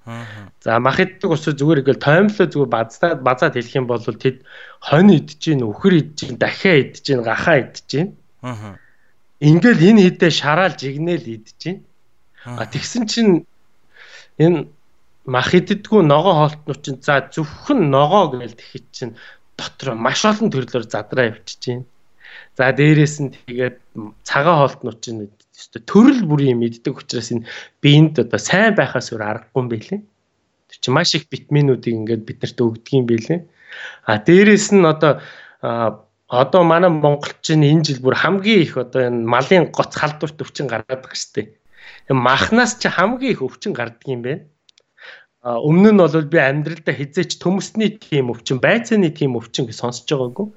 За мах иддэг усууд зүгээр ингээл тоймлоо зүгээр базаад базаад хэлэх юм бол тэд хонь идэж гин үхэр идэж гин дахиа идэж гин гахаа идэж гин. Ингээл энэ хідээ шараал жигнэл идэж гин. А тэгсэн чинь энэ мах иддэггүй ногоо хоолтнууд чинь за зөвхөн ногоо гээл тэгэхэд чинь дотор маш олон төрлөөр задраа явчихж гин. За дээрэс нь тэгээд цагаан хоолтнууд чинь өстө төрөл бүрийн мэддэг учраас энэ биед одоо сайн байхаас өөр аргагүй юм билээ. Тэр чинь маш их витаминуудыг ингээд биднэрт өгдөг юм билээ. А дээрэс нь одоо одоо манай монголчин энэ жил бүр хамгийн их одоо энэ малын гоц халдварт өвчин гаргаад байгаа шүү дээ. Махнаас чи хамгийн их өвчин гардаг юм байна. Өмнө нь бол би амьдралдаа хизээч төмөсний тийм өвчин, байцааны тийм өвчин гэж сонсож байгаагүй.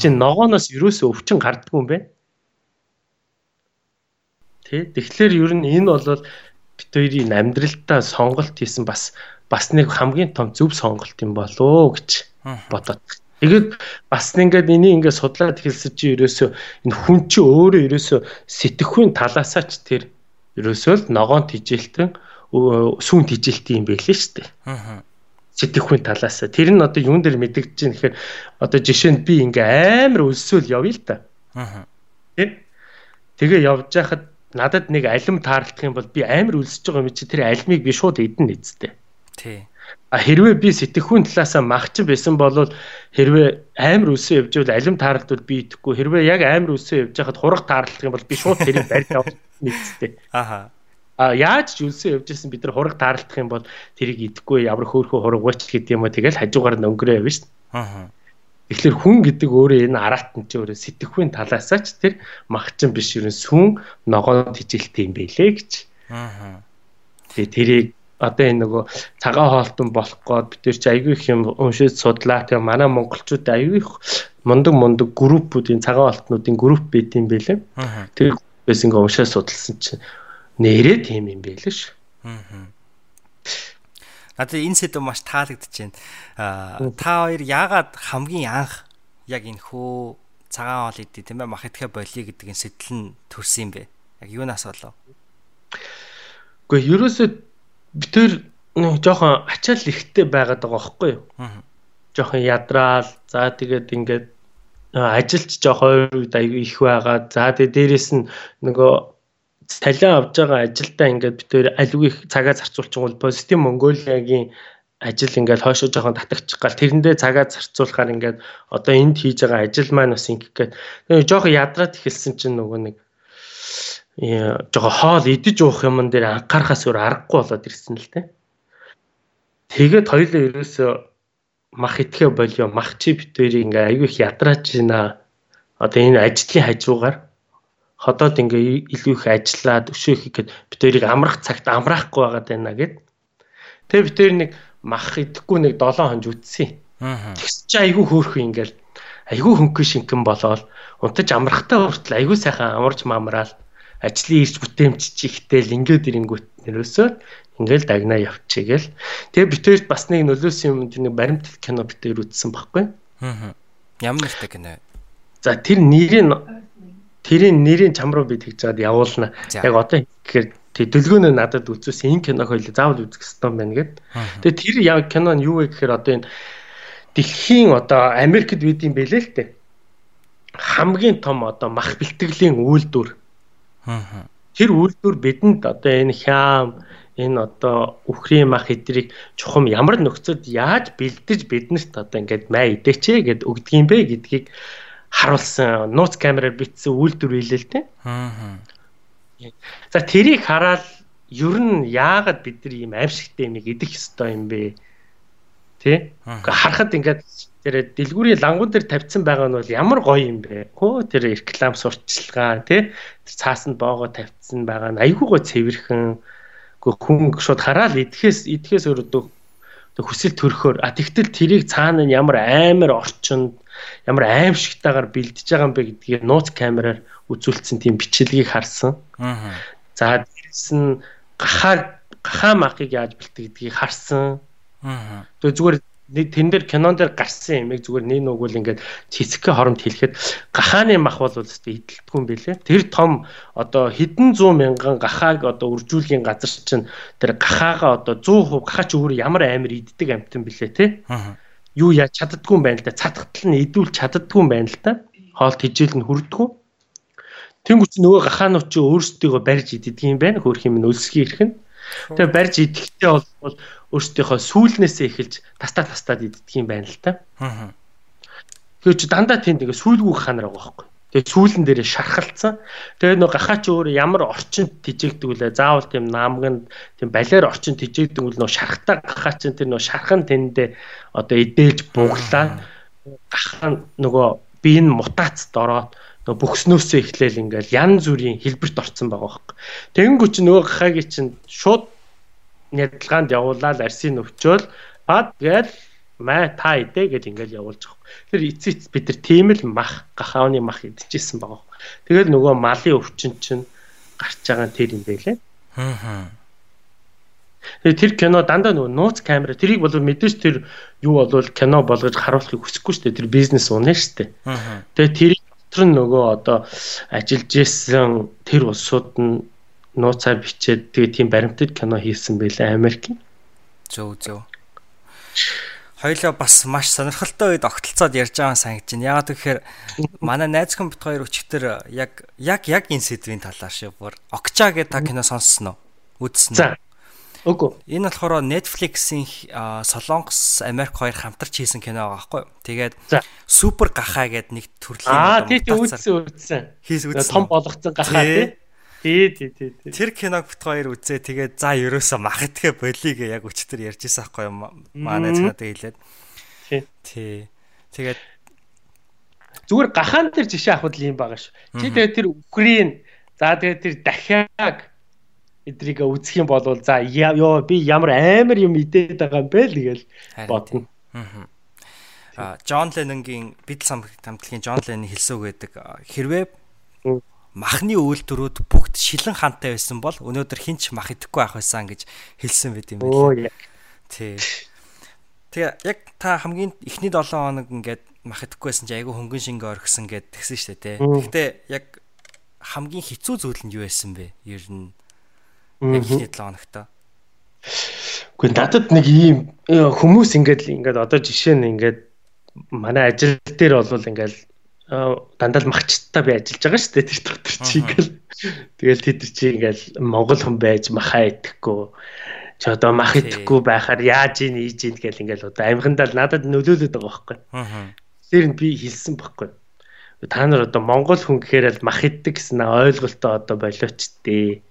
Чи ногооноос юусоо өвчин гардггүй юм байна. Тэ. Тэгэхээр ер нь энэ бол бит хоёрын амьдралтаа сонголт хийсэн бас бас нэг хамгийн том зөв сонголт юм болоо гэж бодоод. Тэгээд бас ингээд энийг ингээд судлаад хэлсэн чи ерөөсөө энэ хүн чи өөрөө ерөөсөө сэтгэхүйн талаасаа ч тэр ерөөсөө л ногоон тижилтэн сүүн тижилтэн юм байлээ шүү дээ. Аа сэтгэхүйн талаас. Тэр нь одоо юун дээр мэдэгдэж байна гэхээр одоо жишээ нь би ингээ амар өлсөөл явъя л та. Аа. Тэгээ явж байхад надад нэг алим таарлах юм бол би амар өлсөж байгаа юм чи тэр алимыг би шууд эдэн нэцтэй. Тий. А хэрвээ би сэтгэхүйн талаасаа махчин байсан бол хэрвээ амар өлсөө явж байвал алим таарлтвал би идэхгүй хэрвээ яг амар өлсөө явж байхад хурах таарлах юм бол би шууд тэрийг барьж авах нэцтэй. Аха. А яаж ч өлсөө явж байсан бид нар хураг таарлах юм бол тэрийг идэхгүй ямар хөөрхөн хураг уч гэдэг юм уу тэгэл хажуугаар нь өнгөрөө явна шүү. Аха. Тэгэхээр хүн гэдэг өөрөө энэ араатан чи өөрөө сэтгэхүйн талаасаа ч тэр магчин биш ерэн сүн ногоон тижилт юм байлээ гэж. Аа. Тэгээ тэрийг одоо энэ нөгөө цагаан хоолтон болох гээд бид тэр чи аягүй их юм уншиж судлаа. Тэгээ манай монголчууд аягүй их мундаг мундаг группүүдийн цагаан хоолтнуудын групп байт юм байлээ. Тэр группээс ингээ уншиж судалсан чинь нэрээ тийм юм байлээ ш. Аа. Надад энэ сэдв маш таалагдчихээн. Аа та хоёр яагаад хамгийн анх яг энэ хөө цагаан хоол идэ тийм ээ мах идэхэ болиё гэдэг энэ сэтэл нь төрсөн юм бэ? Яг юунаас болов? Гэхдээ ерөөсөө би тэр нэг жоохон ачаал ихтэй байгаад байгаа байхгүй юу? Аа. Жоохон ядраал. За тэгээд ингээд ажилч жоохон хоёр үед аягүй их байгаа. За тэгээд дээрэс нь нөгөө цалин авж байгаа ажилдаа ингээд бид тээр аливаа цагаа зарцуулчихвал позитив Монголиагийн ажил ингээд хойшоо жоохон татагчих гал тэрэндээ цагаа зарцуулахаар ингээд одоо энд хийж байгаа ажил маань бас ингээд тэгээд жоохон ядраад эхэлсэн чинь нөгөө нэг жоохон хоол идэж уух юм дээр анхаарахаас өөр аргагүй болоод ирсэн л те. Тэгээд хоёулаа ерөөсөө мах итгэе болио мах чи битүүрийг ингээ аягүй их ядраач байна. Одоо энэ ажлын хажуугаар ходоод ингээ илүү их ажиллаад өшөөх гэхэд битүүрийг амрах цагт амраахгүй байгаад байна гэд. Тэгээ битүүр нэг мах идэхгүй нэг 7 хоног үтсэн. Тэгс чи айгүй хөөрхөн ингээл айгүй хөнгөн шинхэн болоод унтаж амрахтаа хүртэл айгүй сайхан амарч мамраал ажлын ирж бүтээмж чихтэл ингээд ирэнгүүт нэрөөсөө ингээл дагнаа явчихъя гэл. Тэгээ битээр бас нэг нөлөөсөн юм нэг баримтат кино битээр үзсэн байхгүй. Аа. Ямар нэртэй кино? За тэр нэрийн тэрийн нэрийн чам руу би тэгж жаад явуулна. Яг одоо гэхээр Тэг дэлгөөнөө надад үзүүлсэн энэ киног хоёул заавал үзэх хэрэгтэй байна гэд. Тэгээ тэр яг кино нь юу вэ гэхээр одоо энэ дэлхийн одоо Америкт бид юм бэлээ л дээ. Хамгийн том одоо мах бэлтгэлийн үйлдвэр. Тэр үйлдвэр бидэнд одоо энэ хям энэ одоо үхрийн мах эдрийг чухам ямар нөхцөд яаж бэлдэж биднэрт одоо ингээд май идэчээ гэд өгдөг юм бэ гэдгийг харуулсан нууц камераар бичсэн үйлдвэр дээ. Аа За тэрийг хараад ер нь яагаад бид нар ийм аимшигтай юмыг идэх ёстой юм бэ? Тэ? Харахад ингээд тэр дэлгүүрийн лангуун дээр тавьсан байгаа нь бол ямар гоё юм бэ? Хөө тэр реклам сурталчилгаа тэ? Тэр цаасанд боогоо тавьсан байгаа нь айгүй гоё цэвэрхэн. Гэхдээ хүн шууд хараад идэхээс идэхээс өөрөө хүсэл төрөхөөр а тэгтэл тэрийг цаана нь ямар амар орчинд ямар аимшигтайгаар бэлдэж байгаа юм бэ гэдгийг нууц камераар үзүүлсэн тийм бичлэгийг харсан. Аа. За дээрэс нь гахаа гахаа махыг яаж бэлтгэдгийг харсан. Аа. Тэгээ зүгээр тэн дээр кинон дээр гарсан юмыг зүгээр нэг нүгэл ингээд цэцгээ хоромт хэлэхэд гахааны мах бол үстэй идэлтгүй юм бэлээ. Тэр том одоо хэдэн зуун мянган гахааг одоо үржүүлгийн газар чинь тэр гахаага одоо 100% гахаа ч өөр ямар амир иддэг амтан бэлээ те. Юу яаж чаддгүй юм байна л да. Цатгтал нь идүүл чаддгүй юм байна л да. Хоолт хижээл нь хүрдэггүй. Тэнгүүч нөгөө гахаанууд чи өөрсдийгөө барьж иддэг юм байна. Хөөх юм нь өлсгий ирэх нь. Тэгээ барьж идэхтэй бол өөрсдийнхөө сүүлнээсээ эхэлж тастаа тастаад иддэг юм байна л та. Аа. Тэгээ чи дандаа тийм тэгээ сүүлгүй гахаанаар байгаа байхгүй. Тэгээ сүүлэн дээрээ шархалцсан. Тэгээ нөгөө гахаа чи өөр ямар орчинд тижээгдэг үлээ заавал тийм наамганд тийм балиар орчинд тижээгдэг үл нөгөө шархтаа гахаа чин тэр нөгөө шархан тэндээ одоо идээлж буглаа. Гахаа нөгөө би энэ мутацд ороод бөхснөөсөө эхлээл ингээл янз бүрийн хэлбэрт орцсон байгаа байхгүй. Тэгэнгүүт чи нөгөө гахагийн чинь шууд нядалгаанд явуулаад арсын өвчөөл бад гээл маа та идэ гэж ингээл явуулж. Тэр эцэц бид нар тийм л мах гахааны мах идчихсэн байгаа. Тэгэл нөгөө малын өвчин чинь гарч байгаа нь тэр юм байлээ. Аа. Тэр кино дандаа нөгөө нууц камера тэрийг бол мэдээж тэр юу болвол кино болгож харуулахыг хүсэхгүй шүү дээ. Тэр бизнес унаа шүү дээ. Тэгээ тэрийг дотор нь нөгөө одоо ажиллаж исэн тэр улсууд нь нууцаар бичээд тэгээ тийм баримтат кино хийсэн байлээ Америкийн. Зөв зөв. Хоёлоо бас маш сонирхолтой үед огтлцоод ярьж байгаа санагдаж байна. Яагаад гэхээр манай найз хүн бит хоёр өчтөр яг яг яг энэ сэдвийн талаар шиг бүр Окча гэдэг та кино сонссон уу? Үзсэн үү? Үгүй. Энэ болохоор Netflix-ийн Солонгос, Америк хоёр хамтарч хийсэн кино байгаа байхгүй юу? Тэгээд Супер гахаа гэдэг нэг төрлийн Аа тий тий үзсэн үзсэн. Хийс үзсэн. Том болгоцсон гахаа тий. Тий тий тий. Тэр киног бит хоёр үзээ тэгээд за ерөөсө мах итгэ болиг яг өчтөр ярьж ирсэн байхгүй юу? Манай цаадаа хэлээд. Тий. Тий. Тэгээд зүгээр гахаан дээр жишээ авахд л юм байгаа шүү. Чи тэгээд тэр Украин за тэгээд тэр дахиад эдрийг үзэх юм бол за ёо би ямар амар юм идээд байгаа юм бэ л гээл бодно. Аа Джон Леннонгийн Beatles хамтлагийн Джон Леннон хэлсүү гэдэг хэрвээ махны үйлдвэрүүд бүгд шилэн хантай байсан бол өнөөдөр хинч мах идэхгүй байх байсан гэж хэлсэн байт юм байна. Тий. Тэгээ яг та хамгийн эхний 7 хоног ингээд мах идэхгүй байсан чи айгүй хөнгөн шингээ орхисон гэд тэгсэн шүү дээ. Гэхдээ яг хамгийн хэцүү зүйл нь юу байсан бэ? Ер нь яг ихний 7 хоногт. Гэхдээ надад нэг ийм хүмүүс ингээд ингээд одоо жишээ нь ингээд манай ажил дээр бол ингээд дандаа л махчтаа би ажиллаж байгаа шүү дээ тэр дотор чи ингээл тэгэл тэд чи ингээл монгол хүн байж махаа идэхгүй чи одоо мах идэхгүй байхаар яаж ийн ийж ийн гэл ингээл одоо амьхандаа л надад нөлөөлөд байгаа байхгүй. Тэр нь би хэлсэн байхгүй. Та нар одоо монгол хүн гэхээр л мах иддэг гэсэн ойлголтоо одоо болооч дээ.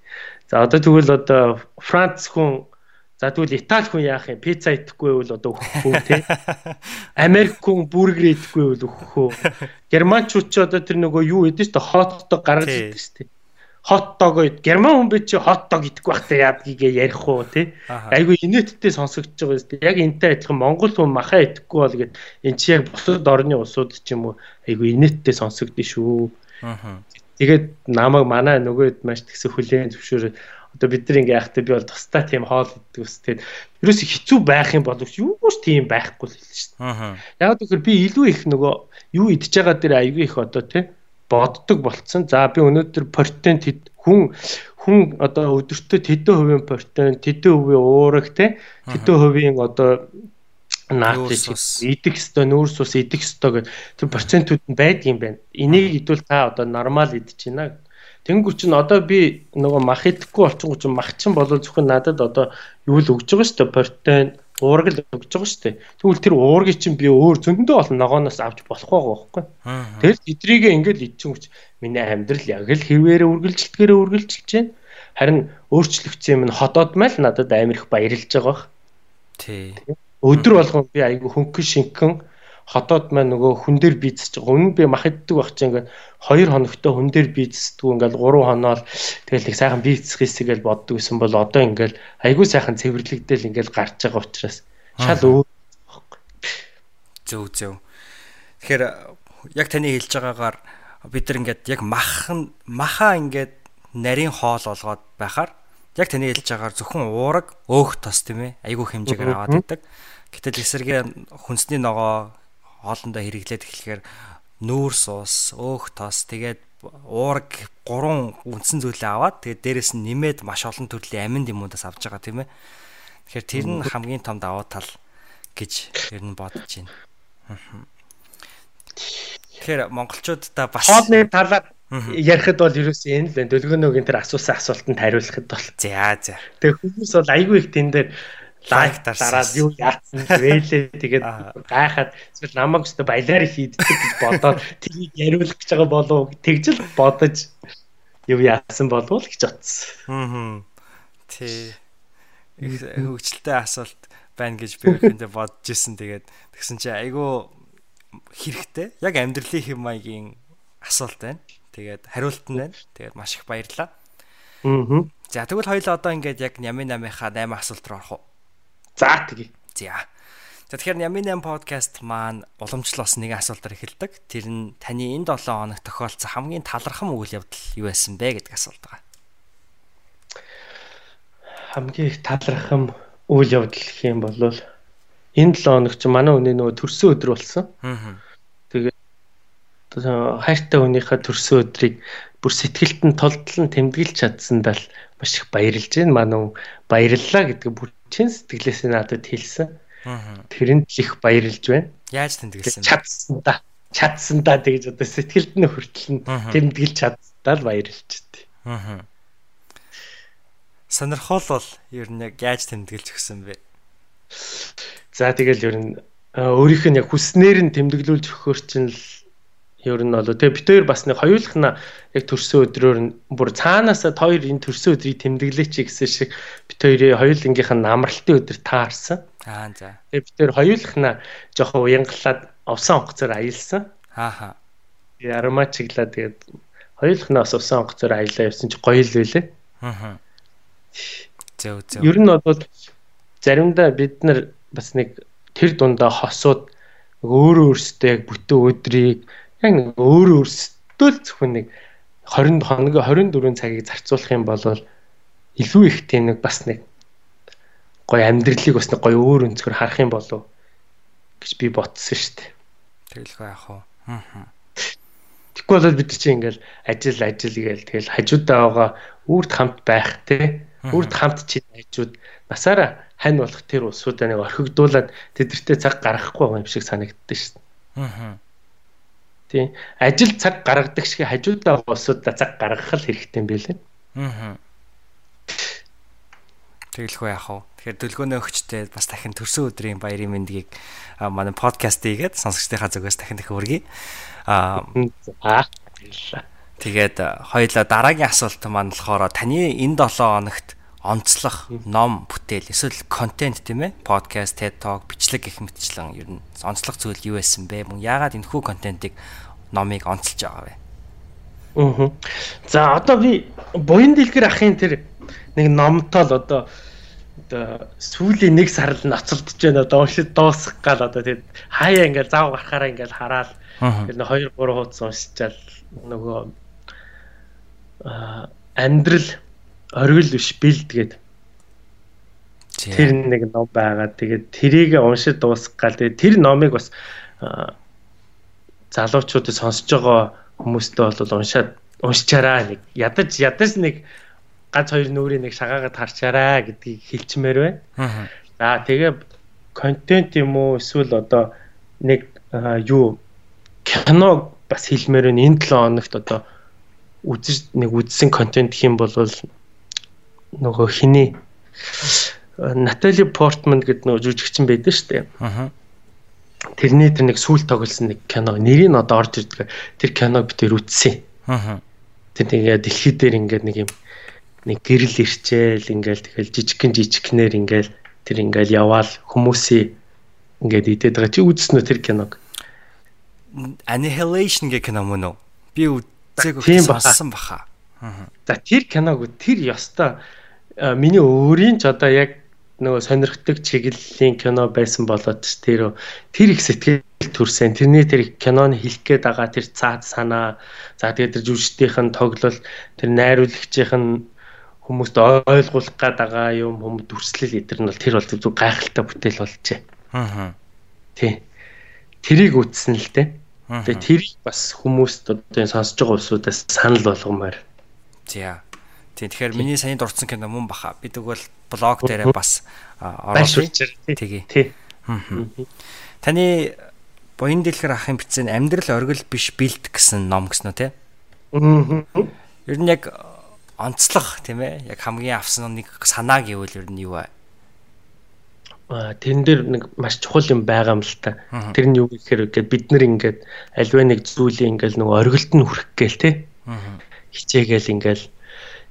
За одоо тэгвэл одоо Франц хүн За тэгвэл Итали хүн яах юм? Пицца идэхгүй бол одоо өгөх үү те? Америк хүн бургер идэхгүй бол өгөх үү? Германчууд ч одоо тэр нөгөө юу идэв ч хот дог гаргаж идэв ч те. Хот дог герман хүн би чи хот дог идэхгүй байхдаа яадгийг ярих уу те? Айгу инээдтэй сонсогдож байгаа юм. Яг энтэй адилхан монгол хүн махаа идэхгүй бол гэд эн чи яг бусад орны улсууд ч юм уу айгу инээдтэй сонсогдсон шүү. Тэгээд намайг манай нөгөөд маш тэгсэ хүлээн зөвшөөрөө одоо бид нар ингээ яхад би бол тустай тийм хоол иддэг ус. Тэгээд ерөөс хэцүү байх юм боловч юу ч тийм байхгүй л хэлсэн шүү дээ. Яг тэгэхээр би илүү их нөгөө юу идж байгаа дээр аягүй их одоо тий боддог болцсон. За би өнөөдөр протеин хүн хүн одоо өдөртөө тэдэн хувийн протеин, тэдэн хувийн уураг тий тэдэн хувийн одоо наатри идэх ёстой, нүүрс ус идэх ёстой гэх тэр процентууд нь байдаг юм байна. Энийг идвэл та одоо нормал идэж байна Тэнгүү чинь одоо би нөгөө мах идэхгүй болчихгоо чинь мах чинь болоо зөвхөн надад одоо юу л өгж байгаа шүү дээ протеин уураг л өгж байгаа шүү дээ. Тэгвэл тэр уургийг чинь би өөр зөндөө олон ногооноос авч болох байгаа байхгүй. Тэгэл эдрийгээ ингээд идчихэн хүч миний амьдрал яг л хэрвээрээ үргэлжилтгэрээ үргэлжилж байна. Харин өөрчлөгдсөн юм нь ходоод мэл надад амар их баярлж байгаа. Тий. Өдөр болгон би айгүй хөнгөн шинхэн хотоод маань нөгөө хүн дээр бийцэж байгаа. Өмнө би мах иддэг байх чинь ингээд 2 хоногтой хүн дээр бийцдэг ингээд 3 хоноо л тэгэл их сайхан бийцэх хэсэг гэж боддог гэсэн бол одоо ингээд айгүй сайхан цэвэрлэгдэл ингээд гарч байгаа учраас шал өөр зөв зөв. Тэгэхээр яг таны хэлж байгаагаар бид нар ингээд яг махан маха ингээд нарийн хоол болгоод байхаар яг таны хэлж байгаагаар зөвхөн уураг өөх тос тийм ээ айгүй хэмжээгээр аваад байдаг. Гэтэл эсэргээ хүнсний ногоо хоолндоо хэрэглээд эхлэхээр нүүрс ус, өөх тос, тэгээд уураг гурван үндсэн зүйлээ аваад тэгээд дээрэс нь нэмээд маш олон төрлийн аминд юмудаас авч байгаа тийм ээ. Тэгэхээр тэр нь хамгийн том давуу тал гэж ер нь бодож байна. Тэгэхээр монголчуудаа бас хоолны талаар ярихад бол ерөөсөө энэ л. Дөлгөнөөгийн тэр асуусан асуултанд хариулахад бол. За за. Тэгээ хүмүүс бол айгүй их тэн дээр лайк дараад юу яатсан вэлээ тэгээд гайхаад эсвэл намайг өстө баялаар хийддэг гэж бодоод тэрийг яриулах гэж байгаа болов тэгж л бодож юу яасан болов л гэж бодсон. Аа. Тий. Хөвгчлөлтэй асуулт байна гэж би өөртөө бодож исэн тэгээд тэгсэн чи айгүй хэрэгтэй. Яг амьдралын хэм маягийн асуулт байна. Тэгээд хариулт нь байна. Тэгээд маш их баярлалаа. Аа. За тэгвэл хоёул одоо ингээд яг Нямын 8-ийнхаа 8 асуулт руу орох уу? За тэгье. За. За тэгэхээр Ямин 8 подкаст маань уламжлалс нэг асуултаар эхэлдэг. Тэр нь таны энэ 7 хоног тохиолдсон хамгийн талархам үйл явдал юу байсан бэ гэдэг асуулт байгаа. Хамгийн их талархам үйл явдал гэх юм бол энэ 7 хоног чи манай хүний нөгөө төрсөн өдөр болсон. Аа. Тэгээд хайртай хүнийхээ төрсөн өдрийг бүр сэтгэлд нь толдлон тэмдэглэж чадсандаа л маш их баярлж байна. Манай баярлалаа гэдэг бүр чин сэтгэлээс надад хэлсэн. Тэрэнд л их баярлж байна. Яаж тэмдэглэсэн бэ? Чадсан да. Чадсан да тэгж одоо сэтгэлд нь хүртэл нь тэмдэглэж чаддаа л баярлж Аа. байна. Сонирхол бол ер нь яг яаж тэмдэглэж өгсөн бэ? За тэгэл ер нь өөрийнх нь яг хүснээр нь тэмдэглүүлж өгөхөр чинь л ер нь болоо. Тэгээ бид хоёр бас нэг хоёулах нь яг төрсөн өдрөөр бүр цаанаасаа хоёр энэ төрсөн өдрийг тэмдэглээч гэсэн шиг бид хоёрын хоёулынгийнх нь амралтын өдөр таарсан. Аа за. Тэгээ бид хоёр хоёулах нь жоохон уянгалаад овсон онгоцоор аялсан. Ааха. Ярамаа чиглаа тэгээд хоёулах нь бас овсон онгоцоор аялаа явсан чи гоё л байлээ. Аа. Зөө зөө. Ер нь бол заримдаа бид нар бас нэг тэр дундаа хосууд өөрөө өөрсдөө яг бүтэн өдрийг яг нэг өөрөө өөрсдөө л зөвхөн нэг 20 хоног 24 цагийг зарцуулах юм бол илүү их тийм нэг бас нэг гоё амьдралыг бас нэг гоё өөр өнцгөр харах юм болов гэж би ботсон шүү дээ. Тэгэлгүй яах вэ? Аа. Тэгэхгүй бол бид чинь ингээл ажил ажил гээл тэгэл хажуудаа байгаа үрд хамт байх те. Үрд хамт чинь хажууд насаараа хань болох тэр улсуудаа нэг орхигдуулаад тэдэртээ цаг гаргахгүй юм шиг санагддаг шүү дээ. Аа тий. Ажил цаг гаргадаг шиг хажуудаа улсуудаа цаг гаргах л хэрэгтэй юм билээ. Аа. Тэгэлгүй яах вэ? Тэгэхээр дөлгөөнөө өгчтэй бас дахин төрсөн өдрийн баярын мэндийг манай подкаст хийгээд сонсогчдынхаа зүгээс дахин дахин хүргэе. Аа. Тэгээд хоёлаа дараагийн асуулт маань болохоор таны энэ 7 хоногт онцлог ном бүтээл. Эсвэл контент тийм ээ? Подкаст TED Talk бичлэг гэх мэтчлэн ер нь онцлог зүйл юу байсан бэ? Мөн яагаад энэ хүү контентыг номыг онцолж байгаа вэ? Аа. За одоо би буян дэлгэр ахын тэр нэг номтой л одоо одоо сүүлийн нэг сар л ноцолдож байна одоо уншид дуусах гал одоо тэгээд хаяа ингээл зав гарахаараа ингээл хараад тэр 2 3 хуудас уншичаал нөгөө а амьдрал оргил биш бэлдгээд тэр нэг ном байгаа. Тэгээд тэрийг уншиж дуусгах гал тэгээд тэр номыг бас залуучуудад сонсож байгаа хүмүүстээ бол уншаад уншчаараа нэг ядаж ядаж нэг гац хоёр нүрийн нэг шагаагаад харчаараа гэдгийг хэлчмээр байна. За тэгээ контент юм уу эсвэл одоо нэг юу кино бас хэлмээр байна. Энэ 7 хоногт одоо үзэж нэг үзсэн контент хэм бол нөгөө хиний Натали Портман гэдэг нөгөө жүжигчин байдаг шүү дээ. Аа. Тэрний тэр нэг сүүл тоглосон нэг кино нэрийг одоо орж ирдэг. Тэр киног би тэр үзсэн. Аа. Тэр тэгээ дэлхий дээр ингээд нэг юм нэг гэрэл ирчээл ингээл тэгэл жижигхэн жижигхнэр ингээл тэр ингээл яваал хүмүүсийн ингээд идээд байгаа чи үзсэн үү тэр киног? Annihilation гэх кино мөн үү? Би үзег сонсон баха. За тэр киног тэр ёстой миний өөрийн ч одоо яг нөгөө сонирхдаг чиглэлийн кино байсан болоод ч тэр тэр их сэтгэл төрсэн. Тэрний тэр киноны хэлэх гээд байгаа тэр цаад санаа. За тэгээд тэр жүжигчдийнх нь тоглол, тэр найруулагчийнх нь хүмүүст ойлгуулах гээд байгаа юм хүм дүрслэл эдэр нь бол тэр бол зүг гайхалтай бүтээл болжээ. Аа. Тий. Тэрийг үтсэн л дээ. Тэгээ тэрийг бас хүмүүст одоо сонсож байгаа улсуудаас санал болгомоор. За. Тийм тэгэхээр миний саяны дурдсан кино мөн баха. Би тэгвэл блог дээрээ бас ороод тэгээ. Тий. Таны буян дэлгэр ахын бичсэн амьдрал оргил биш бэлд гэсэн ном гэсэн үү те? Аа. Ер нь яг онцлог тийм ээ. Яг хамгийн авсан нэг санаа гэвэл ер нь юу вэ? Тэрэн дээр нэг маш чухал юм байгаа юм л та. Тэр нь юу гэхээр ингээд бид нар ингээд альва нэг зүйлийг ингээд нөгөө оргилд нь хүрэх гээл те. Хичээгээл ингээд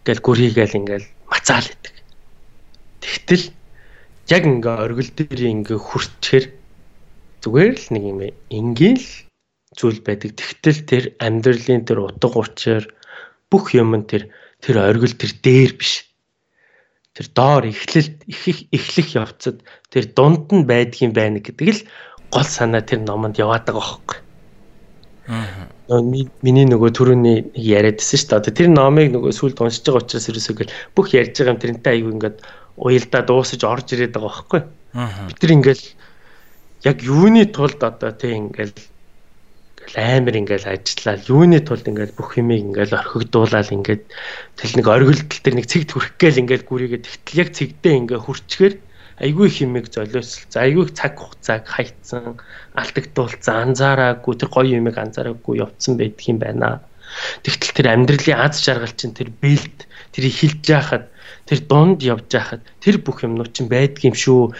ингээл гүрийгээл ингээл мацаал идэг. Тэгтэл яг ингээ оргил дээр ингээ хүрчээр зүгээр л нэг юм ингээл зүйл байдаг. Тэгтэл тэр амьдралын тэр утга учир бүх юм тэр тэр оргил тэр дээр биш. Тэр доор эхлэлт их эхлэх явцад тэр дунд нь байдгийн байна гэдэг л гол санаа тэр номонд яваад байгаа байхгүй. Миний нөгөө төрөний яриадсэн шүү дээ. Тэр номыг нөгөө сүлд уншиж байгаа учраас ерөөсөө гэл бүх ярьж байгаа юм тэрнтэй аягүй ингээд уялдаа дуусаж орж ирээд байгаа байхгүй. Бид нар ингээл яг юуны тулд одоо тийм ингээл амар ингээл ажиллаа. Юуны тулд ингээл бүх юмыг ингээл орхигдуулаад ингээд тэл нэг оргилдол төр нэг цэгт хүрх гээл ингээл гүрийгээ тэгтэл яг цэгдээ ингээ хүрчгээр айгүй химиг золиосл. За айгүй цаг хугацааг хайцсан, алдагдуулсан, анзаараагүй тэр гоё юмыг анзаараагүй явцсан байдаг юм байна. Тэгтэл тэр амьдралын аз жаргал чинь тэр бэлд тэрийг хилж яхад тэр дунд явж яхад тэр бүх юмнууд чинь байдаг юм шүү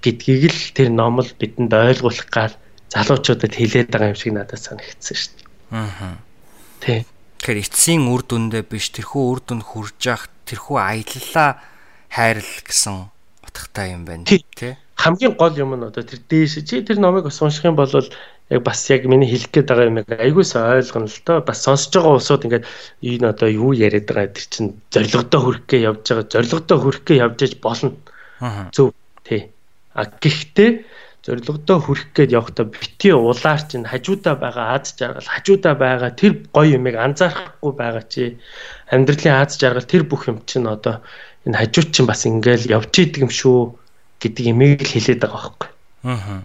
гэдгийг л тэр номол бидэнд ойлгуулах гал залуучуудад хэлээд байгаа юм шиг надад санагдсан шүү дээ. Аа. Тэ. Тэгэхээр эцсийн үр дүндээ биш тэрхүү үр дүнд хүрж явах тэрхүү аяллаа хайрл гэсэн утгатай юм байна тий. Хамгийн гол юм нь одоо тэр дээш чи тэр номыг бас унших юм бол яг бас яг миний хэлэх гээд байгаа юм айгуус ойлгоно л доо бас сонсож байгаа улсууд ингээд энэ одоо юу яриад байгаа тэр чин зоригтой хүрэх гээ явж байгаа зоригтой хүрэх гээ явж иж болно. Зөв тий. А гэхдээ зоригтой хүрэх гээд явахдаа бити улаар чинь хажуудаа байгаа аз жаргал хажуудаа байгаа тэр гоё юмыг анзаарахгүй байгаа чи амьдралын аз жаргал тэр бүх юм чинь одоо энэ хажууд чинь бас ингээл явж идэг юм шүү гэдэг имийг л хэлээд байгаа байхгүй. Аа.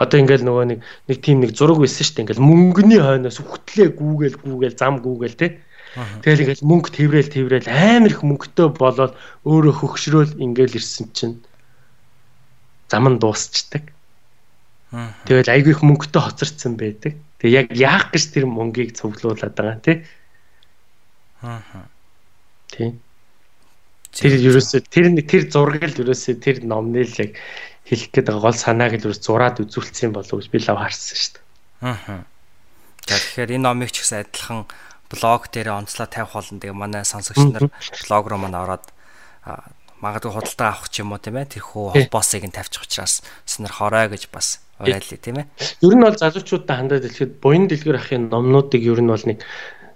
Одоо ингээл нөгөө нэг нэг тийм нэг зураг байсан шүү дээ. Ингээл мөнгөний хойноос үхтлээ гүүгээл гүүгээл зам гүүгээл те. Тэгэл ингээл мөнгө тэрэл тэрэл амар их мөнгөтэй болоод өөрөө хөгшрөөл ингээл ирсэн чинь зам нь дуусчдаг. Тэгэл айгүй их мөнгөтэй хоцорцсон байдаг. Тэгээ яг яах гэж тэр мөнгийг цуглуулад байгаа тий. Аа. Тий. Тэр ерөөсөө тэр тэр зураг л ерөөсөө тэр номны л яг хэлэх гээд байгаа гол санааг л ерөөс зураад үзүүлсэн болов гэж би лав харсан шүү дээ. Аа. За тэгэхээр энэ номыг ч гэсэн адилхан блог дээр онцлог тавих болно. Тэгээ манай сонсогч нар блог руу манай ороод магадгүй худалдаа авах ч юм уу тийм ээ тэрхүү холбоосыг нь тавьчих учраас сонир хорой гэж бас уриалъя тийм ээ. Ер нь бол залуучуудаа хандаад хэлэхэд буян дэлгэр ахын номнуудыг ер нь бол нэг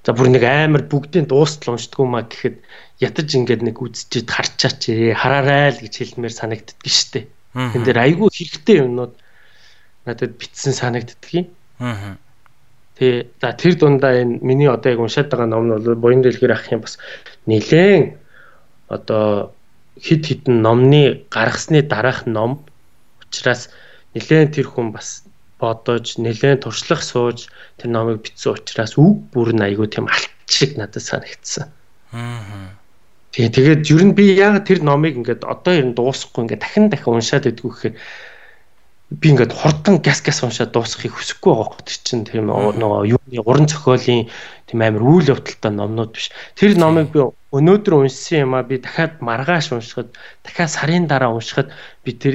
за бүр нэг амар бүгдийн дуустал уншдаггүй маа гэхэд ятаж ингээд нэг үзчихэд харчаач хараарай л гэж хэлмээр санагддаг штеп. Тэн дээр айгүй хэрэгтэй юмнууд надад битсэн санагддаг юм. Аа. Тэгээ за тэр дундаа энэ миний одоо яг уншаад байгаа ном нь бол буян дэлгэр ахын бас нэлээд одоо хид хідэн номны гаргасны дараах ном учраас нэлээд тэр хүн бас бодож нэлээд туршлах сууж тэр номыг бичсэн учраас үг бүр нь айгүй тийм алт шиг надад санагдсан. Аа. Тэгээ тэгээд ер нь би яг тэр номыг ингээд одоо ер нь дуусахгүй ингээд дахин дахин уншаад идэггүй гэхээр би ингээд хурдан газ газ уншаад дуусгахыг хүсэхгүй байгаа гот чинь тийм нөгөө юуны уран зохиолын тийм амар үйл явдалтай номнууд биш. Тэр номыг би өнөөдөр уншсан юм а би дахиад маргааш уншихад дахиад сарын дараа уншихад би тэр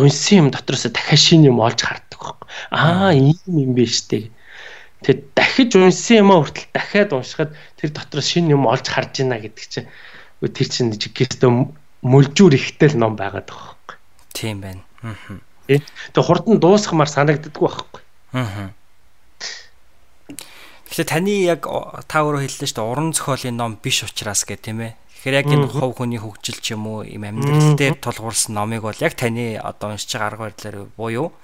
уншсан юм дотроос дахиад шинэ юм олж хардаг байхгүй. Аа ийм юм биш үү. Тэгээд дахиж уншсан юм а хүртэл дахиад уншихад тэр дотроос шинэ юм олж харж байна гэдэг чинь тэр чинь жиггээстэй мөлжүүр ихтэй л ном байгаад байгаа байхгүй. Тийм байна. Аа. Тэгээд хурдан дуусгамаар санагддаггүй байхгүй. Аа. Тэгэхээр таны яг та өөрөө хэллээ шүү дээ уран зохиолын ном биш учраас гэх тийм ээ. Тэгэхээр яг энэ хов хүний хөгжил ч юм уу юм амьдрал дээр тулгуурсан номыг бол яг таны одоо уншиж байгаа арга барилаар буюу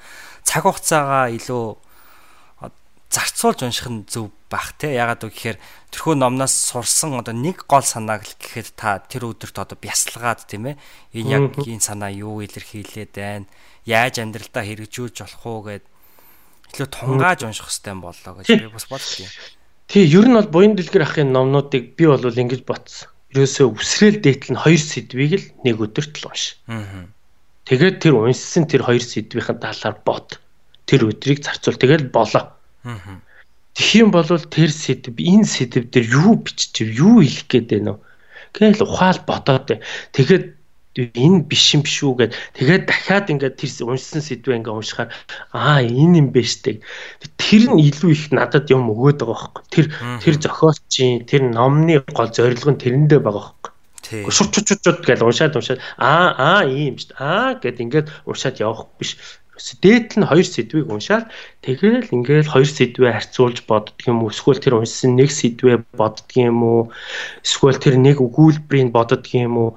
цаг хугацаагаа илүү зарцуулж унших нь зөв бах те. Ягаад вэ гэхээр тэрхүү номноос сурсан одоо нэг гол санааг л гэхэд та тэр өдөрт одоо бясалгаад тийм ээ энэ яг энэ санаа юу илэрхийлээд байна яаж амьдралдаа хэрэгжүүлж болох уу гэд илүү тунгааж унших хэрэгтэй боллоо гэж би бас бодсон юм. Тий, ер нь бол буян дэлгэр ахын номнуудыг би бол ингэж ботсон. Ерөөсөө үсрээл дээтэл нь хоёр сэдвийг л нэг өдөрт л унш. Аа. Тэгээд тэр уншсан тэр хоёр сэдвийн талаар бод. Тэр өдрийг зарцуул. Тэгээд болоо. Аа. Тэгхийн бол тэр сэдв энэ сэдв дээр юу биччих, юу хэлэх гээд байна вэ? Гэтэл ухаал бодоод. Тэгээд энэ биш юм биш үү гэд. Тэгээд дахиад ингээд тэр уншсан сэдвээ ингээд уншихаар аа энэ юм биш тэг тэр нь илүү их надад юм өгөөд байгаа байхгүй тэр тэр зохиолчийн тэр номны гол зорилго нь тэрэндээ байгаа байхгүй шур чур чур гэж уншаад уншаад аа аа ийм шүү дээ аа гэд ингээд уншаад явах биш. Дээт нь хоёр сэдвийг уншаад тэгэл ингээл хоёр сэдвээ харьцуулж боддөг юм уу? Эсвэл тэр уншсан нэг сэдвээ боддөг юм уу? Эсвэл тэр нэг өгүүлбэрийг боддөг юм уу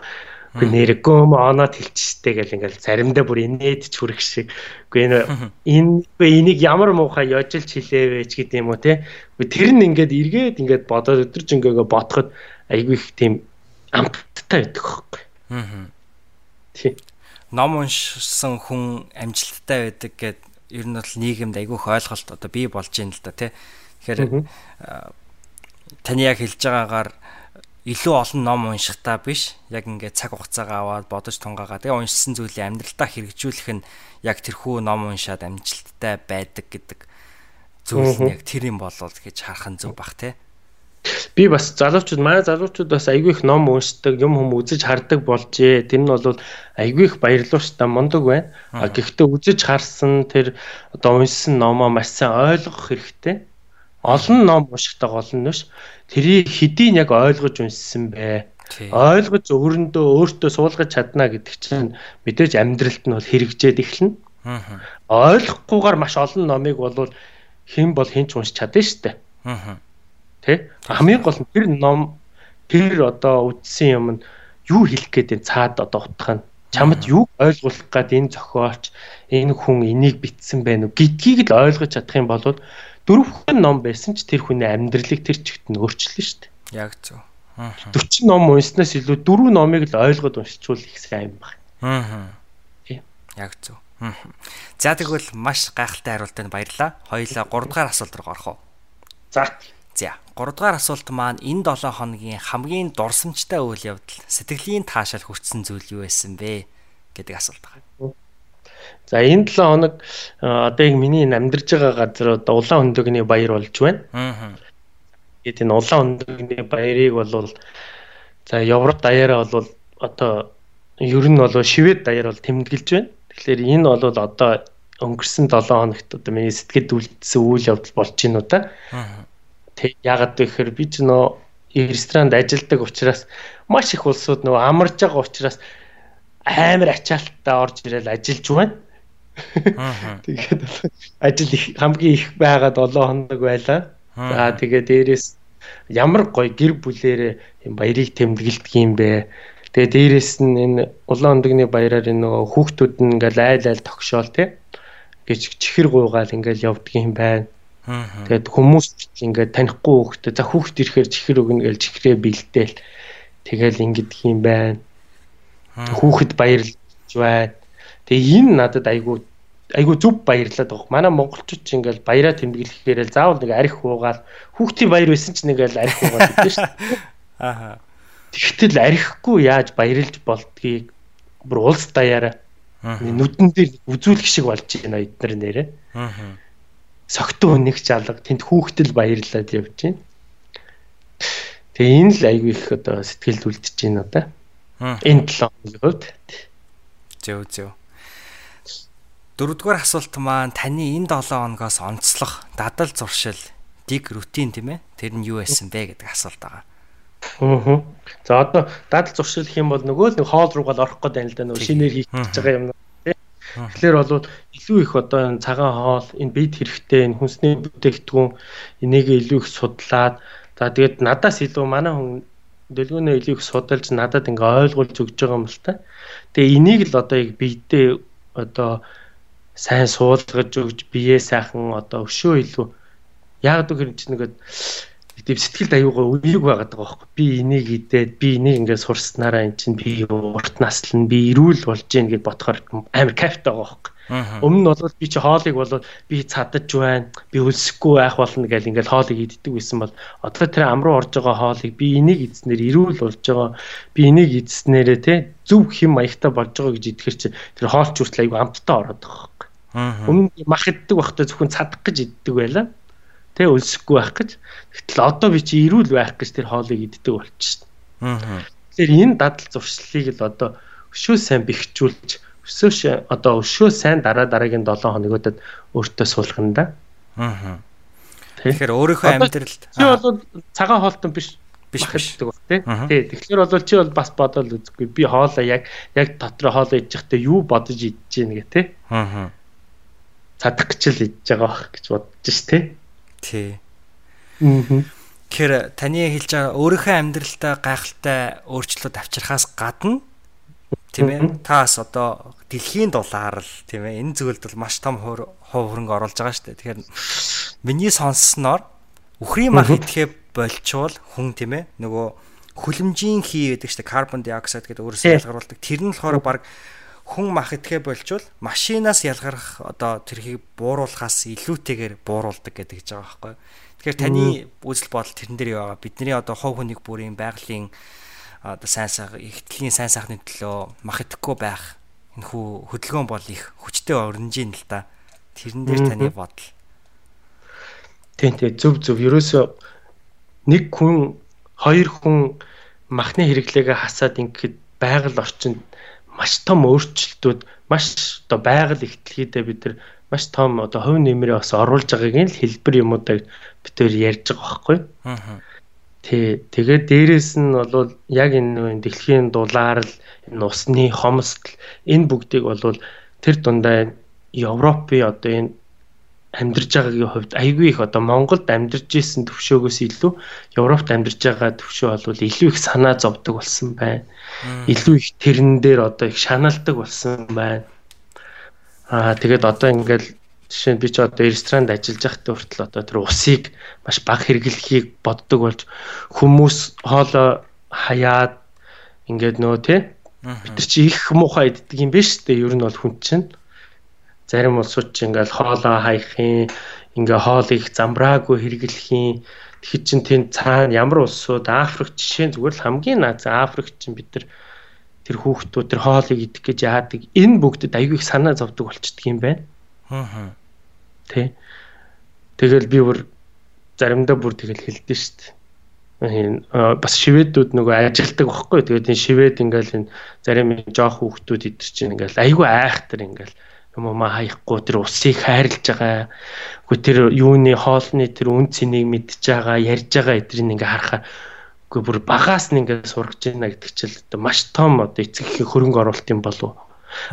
Би нэргөө оноод хэлчихтэй гэл ингээл заримдаа бүр инээд ч хүрэх шиг. Үгүй энэ энэ энийг ямар муухай яжилж хэлээвэ ч гэдэг юм уу те. Тэр нь ингээд эргээд ингээд бодоод өдөржингөөгөө бодоход айгүй их тийм амттай байдаг хөөхгүй. Аа. Тий. Ном уншсан хүн амжилттай байдаг гэд ер нь бол нийгэмд айгүйх ойлголт одоо бий болж байна л да тий. Тэгэхээр таны яг хэлж байгаагаар илүү олон ном уншихтаа биш. Яг ингээд цаг хугацаагаа аваад бодож тунгаагаа тэгээ уншсан зүйлийг амьдралдаа хэрэгжүүлэх нь яг тэрхүү ном уншаад амжилттай байдаг гэдэг зүйл нь яг тэр юм болол гэж харах нь зөв бах те би бас залуучууд манай залуучууд бас айгүй их ном уншдаг юм хүм үзэж хардаг болжээ. Тэр нь бол айгүй их баярлууштай мундаг байна. Гэхдээ үзэж харсан тэр одоо уншсан номоо маш сайн ойлгох хэрэгтэй олон ном уншихтай гол нь биш тэрийг хэдийн яг ойлгож унссан бэ? Ойлгож өөрөндөө өөртөө суулгаж чадна гэдэг чинь мэдээж амьдралд нь бол хэрэгжээд эхэлнэ. Аа. Ойлгохгүйгээр маш олон номыг бол хэн бол хэн ч уншиж чадна шүү дээ. Аа. Тэ? Хамгийн гол нь тэр ном тэр одоо үдсэн юм нь юу хэлэх гээд цаад одоо утгах нь чамд юу ойлгуулах гээд энэ зохиолч энэ хүн энийг битсэн байх уу гэдгийг л ойлгож чадах юм бол дөрвөн ном байсан ч тэр хүний амьдралыг тэр чигт нь өөрчлөлөө шүү дээ. Яг зөв. 40 ном унснаас илүү дөрвөн номыг л ойлгоод уншичвал их сайн байна. Аа. Тийм. Яг зөв. За тэгвэл маш гайхалтай хариултанд баярлалаа. Хоёлаа 3 дугаар асуулт руу орох уу? За. За 3 дугаар асуулт маань энэ 7 хоногийн хамгийн дурсамжтай үйл явдал сэтгэлийн таашаал хүртсэн зүйл юу байсан бэ гэдэг асуулт байна. За энэ 7 хоног одоо яг миний амьдарч байгаа газар одоо улаан хөндөгний баяр болж байна. Аа. Тэгээд энэ улаан хөндөгний баярыг бол за Европ даяараа бол одоо ер нь бол шивэд даяар бол тэмдэглэж байна. Тэгэхээр энэ бол одоо өнгөрсөн 7 хоногт одоо миний сэтгэлд үлдсэн үйл явдал болж байна уу та. Тэг яагаад вэ гэхээр би ч нөө ресторанд ажилладаг учраас маш их улсууд нөгөө амарж байгаа учраас амар ачаалттай орж ирэл ажиллаж байна. Тэгээд ажил их хамгийн их байгаад 7 хоног байлаа. За тэгээд дээрэс ямар гоё гэр бүлэрээ юм баярыг тэмдэглэдэг юм бэ. Тэгээ дээрэс нь энэ улаан өндөгний баяраар энэ нөгөө хүүхдүүд нь ингээл айл айл тогшоол тий. Гэж чихэр гуйгаал ингээл явдаг юм байна. Тэгээд хүмүүс ингээд танихгүй хүүхдээ за хүүхд ирэхээр чихэр өгнө гэж чихрээ бэлдээл тэгэл ингэдэг юм байна. Хүүхэд баярлж байна. Тэгээ энэ надад айгүй айгүй зүв баярлаад байгаа. Манай монголчууд ч ингээл баяраа тэмдэглэхээр л заавал нэг арх уугаал хүүхдийн баяр байсан ч нэг л арх уугаал гэдэг шүү дээ. Ааха. Тэгтэл архихгүй яаж баярлж болдгийг бүр улс даяараа нүдэн дээр үзүүлэх шиг болж байна эдгээр нэрээ. Аа. Согтун хүнийх жалга тэнд хүүхдэл баярлаад явж байна. Тэгээ энэ л айгүй их одоо сэтгэлд үлдэж байна одоо. Энэ 7 хоногийн хувьд. Зөв зөв. Дөрөвдүгээр асуулт маань таны энэ 7 хоногоос онцлох дадал зуршил, dig рутин тийм ээ? Тэр нь юу байсан бэ гэдэг асуулт байгаа. Аа. За одоо дадал зуршил гэх юм бол нөгөө л нэг хоол руугаа орох гээд байна л да нөгөө шинээр хийх гэж байгаа юм тий. Тэгэхээр бол илүү их одоо энэ цагаан хоол, энэ бид хэрэгтэй, энэ хүнсний бүтээгдэхүүн энийг илүү их судлаад за тэгээд надаас илүү манай хүн дэлгүүнээ илүү их судалж надад ингээ ойлгуулж өгч байгаа юм л та. Тэгээ энийг л одоо яг бидээ одоо сайн суулгаж өгж биеэ сайхан одоо өшөө илүү. Яг гэвэл чи нэгэд тийм сэтгэлд аюугаа үеиг байгаад байгаа байхгүй. Би энийг идээд би энийг ингээд сурснараа эн чинь би урт наслан би эрүүл болж гин гэд бодохоор амар кайфтай байгаа байхгүй өмнө нь бол би чи хоолыг бол би цадаж байна би өлсөхгүй байх болно гэж ингээд хоолыг иддэг байсан бол одоо тэр ам руу орж байгаа хоолыг би энийг идснээр эрүүл болж байгаа би энийг идснээрээ те зөв хэм маягтай болж байгаа гэж идэхэр чи тэр хоолч хүртэл аюу амттай ороод байгаа Өмнө мах иддэг байхдаа зөвхөн цадах гэж иддэг байлаа. Тэ өлсөхгүй байх гэж. Гэтэл одоо би чи ирүүл байх гэж тэр хоолыг иддэг болчихсон. Аа. Тэгэхээр энэ дадал зуршлыг л одоо өшөө сайн бэхжүүлж өсөөш одоо өшөө сайн дараа дараагийн 7 хоногудад өөртөө суулгана да. Аа. Тэгэхээр өөрийнхөө амьдралд чи бол цагаан хоолтон биш биш гэдэг баг тий. Тий. Тэгэхээр бол чи бол бас бодоод үзэхгүй. Би хоолоо яг яг дотроо хоолоо идэж байхдаа юу бодож идэж гин гэ тий. Аа цадах гэж л идэж байгаа бах гэж бодож ш тий. Тий. Аа. Тэгэхээр таны хэлж байгаа өөрийнхөө амьдралдаа гайхалтай өөрчлөлт авчрахаас гадна тийм ээ таас одоо дэлхийн дулаар л тийм ээ энэ зөвлөлд бол маш том хувь хөрөнгө оруулж байгаа шүү дээ. Тэгэхээр миний сонссноор үхрийн мах идэхэ болчвол хүн тийм ээ нөгөө хүлэмжийн хий гэдэг чинь карбон диоксид гэдэг өөрөөсөө ялгаруулдаг. Тэр нь болохоор баг хүн мах идэхэ болчвол машинаас ялгарх одоо тэрхийг бууруулахаас илүүтэйгээр бууруулдаг гэдэг гэж байгаа байхгүй. Тэгэхээр таны үзэл бодол тэрэн дээр байгаа? Бидний одоо хов хүнийг бүрийн байгалийн одоо сайн сайхан ихтгэлийн сайн сайхны төлөө мах идэхгүй байх энэ хүү хөдөлгөөн бол их хүчтэй орнжийн л да. Тэрэн дээр таны бодол. Тийм тийм зөв зөв. Ерөөсөө нэг хүн хоёр хүн махны хэрэглээгээ хасаад ингээд байгаль орчинд маш том өөрчлөлтүүд маш одоо байгаль ихтлхийдээ бид нар маш том одоо хувь нэмрээ бас оруулж байгааг нь л хэлбэр юмудаа бид тээр ярьж байгаа байхгүй. Аа. Тий, тэгээд дээрэс нь бол яг энэ дэлхийн дулаар л энэ усны хомсдол энэ бүгдийг бол тэр дундаа Европын одоо энэ амьдарч байгаагийн хувьд айгүй их одоо Монголд амьдарч исэн төвшөөгөөс илүү Европт амьдарч байгаа төвшөө бол илүү их санаа зовдөг болсон байна. Илүү их тэрэн дээр одоо их шаналдаг болсон байна. Аа тэгээд одоо ингээл жишээ нь би ч одоо ресторанд ажиллаж байхдаа хүртэл одоо тэр усыг маш бага хэрэглэхийг боддог болж хүмүүс хоолоо хаяад ингээд нөө тэ бид чи их муухай иддэг юм биш үү? Ер нь бол хүн чинь Зарим улсууд ч ингээл хоолоо хаяхын, ингээ хоолыг замбраагүй хэрэглэхийн тэгэхэд чин тэнд цаана ямар улсууд Африк жишээ зүгээр л хамгийн наад Африк чин бид нар тэр хүүхдүүд тэр хоолыг идэх гэж яадаг энэ бүгдэд аягүй их санаа зовдөг болчдөг юм байна. Аа. Тэ. Тэгэл би бүр заримдаа бүр тэгэл хэлдэж штт. Энэ бас шивэдүүд нөгөө ажилдаг байхгүй. Тэгээд энэ шивэд ингээл энэ зарим жоох хүүхдүүд идэр чинь ингээл айгүй айхтар ингээл юм уу хаяхгүй тэр усыг хайрлаж байгаа. Үгүй тэр юуны хоолны тэр үн цэнийг мэдж байгаа, ярьж байгаа эдрийг ингээ харахаа үгүй бүр багаас нь ингээ сургаж байна гэдэг чил маш том одоо эцэг их хөрөнгө оруулалт юм болов.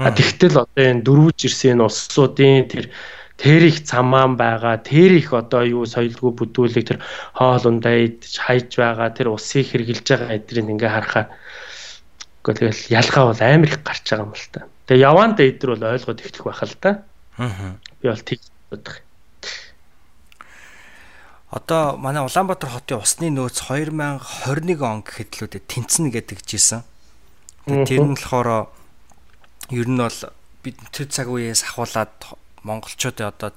А тэгтэл одоо энэ дөрвөж ирсэн улсуудын тэр тэр их цамаан байгаа тэр их одоо юу соёлгүй бүдүүлэг тэр хоол ундаа идж хайж байгаа тэр усыг хэрглэж байгаа эдрийг ингээ харахаар үгүй тэгэл ялгаа бол амар их гарч байгаа юм л та. Тэгээ яваанда эдэр бол ойлгоод ихтэх байх л та. Аа. Би бол тэг бодох. Одоо манай Улаанбаатар хотын усны нөөц 2021 он гэхэд л үдэ тэнцэнэ гэдэг жисэн. Тэр нь болохоор ер нь бол бид тэр цаг үеэс ахуулаад монголчуудын одоо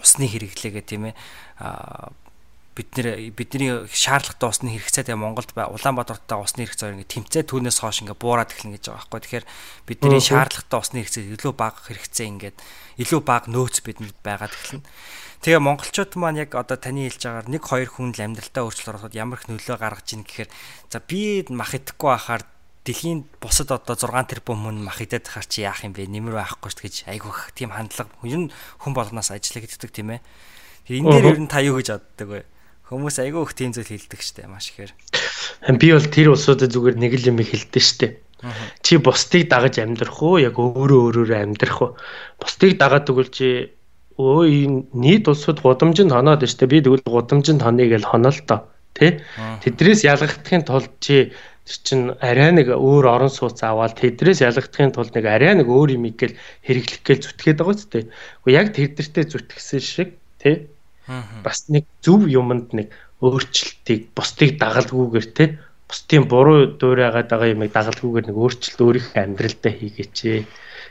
усны хэрэглээгээ тийм ээ бид нэр бидний шаардлагатай усны хэрэгцээ тэгээ Монголд Улаанбаатартаа усны хэрэгцээ ингээ тэмцээ түүнээс хойш ингээ буураад эхэлнэ гэж байгаа байхгүй. Тэгэхээр бидний шаардлагатай усны хэрэгцээ илүү бага хэрэгцээ ингээд илүү бага нөөц бидэнд байгаад эхэлнэ. Тэгээ монголчууд маань яг одоо таны хэлж байгаагаар нэг хоёр хүн л амьдралтаа өөрчлөлт оруулахад ямар их нөлөө гаргаж ийн гэхээр за би мах идэхгүй байхаар дэлхийн бусад одоо 6 тэрбум хүн мах идээд хаар чи яах юм бэ? Нэмэр байхгүй ш гэж айгүйх тийм хандлага ер нь хүн болгоноос ажиллах гэдэг тийм ээ. Тэр энэ дээр ер нь та юу гэж боддог вэ? Хүмүүс айгүй их тийм зүйл хэлдэг штэ маш ихээр. Би бол тэр улсуудад зүгээр нэг л юм хэлдэг штэ. Чи бусдыг дагаж амьдрах уу? Яг өөрөө өөрөөрөө амьдрах уу? Бусдыг дагаад тэгвэл чи өө энэ нийт улсууд гудамжинд хоноод штэ. Би тэгвэл гудамжинд хоныг л хоноо л доо. Тэ? Тэдрээс ялгахын тулд чи тэр чин арай нэг өөр орон сууц аваад тэдрээс ялгахын тулд нэг арай нэг өөр юм гээл хэрэглэх гээл зүтгээд байгаа ч тийм. Уу яг тэдэртээ зүтгэсэн шиг тий. Бас нэг зөв юмд нэг өөрчлөлтийг бусдыг дагалгүйгээр тий. Бусдын буруу дуурайгаад байгаа юмыг дагалгүйгээр нэг өөрчлөлт өөрийнхөө амьдралдаа хийгээч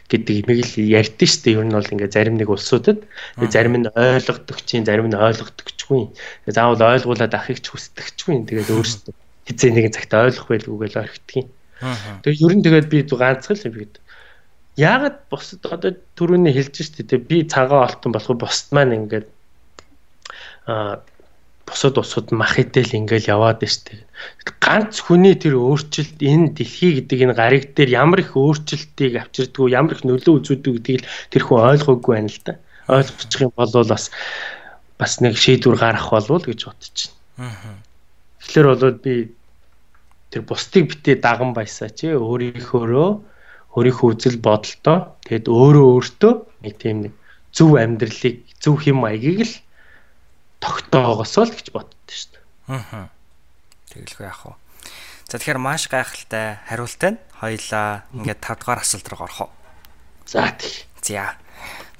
гэдэг имийг л ярьдэн штэ ер нь бол ингээ зарим нэг улсуудад зарим нь ойлгодог чинь зарим нь ойлгодогчгүй заавал ойлгуулад ахыг ч хүсдэгчгүй тэгээд өөрсдөө хизээ нэгэн цагт ойлгох байлгүй гэж орхидгийг. Тэгээ ер нь тэгээд би ганцхан л юм гээд. Яагаад бусад одоо түрүүний хэлж штэ тэ би цагаан олтон болох бусд маань ингээд а бусад усууд мах идэл ингээл яваад штэ. Ганц хүний тэр өөрчлөлт энэ дэлхий гэдэг энэ гариг дээр ямар их өөрчлөлтийг авчирдгүү, ямар их нөлөө үзүүлдэг гэдгийг тэр хүн ойлгоогүй байна л да. Ойлгочих юм бол бас бас нэг шийдвэр гарах болов уу гэж байна. Аа Тэгэхээр болоод би тэр бусдыг битээ даган байсаа чи өөрийнхөөрөө өөрийнхөө үзэл бодолтой тэгэд өөрөө өөртөө нэг тийм нэг зөв амьдралыг зөв хэм маягийг л тогтоогосоо л гэж боддоо шүү дээ. Аа. Тэгэлгүй яах вэ? За тэгэхээр маш гайхалтай хариултаа хоёлаа ингээд 5 дугаар асуулт руу орох уу? За тийм. За.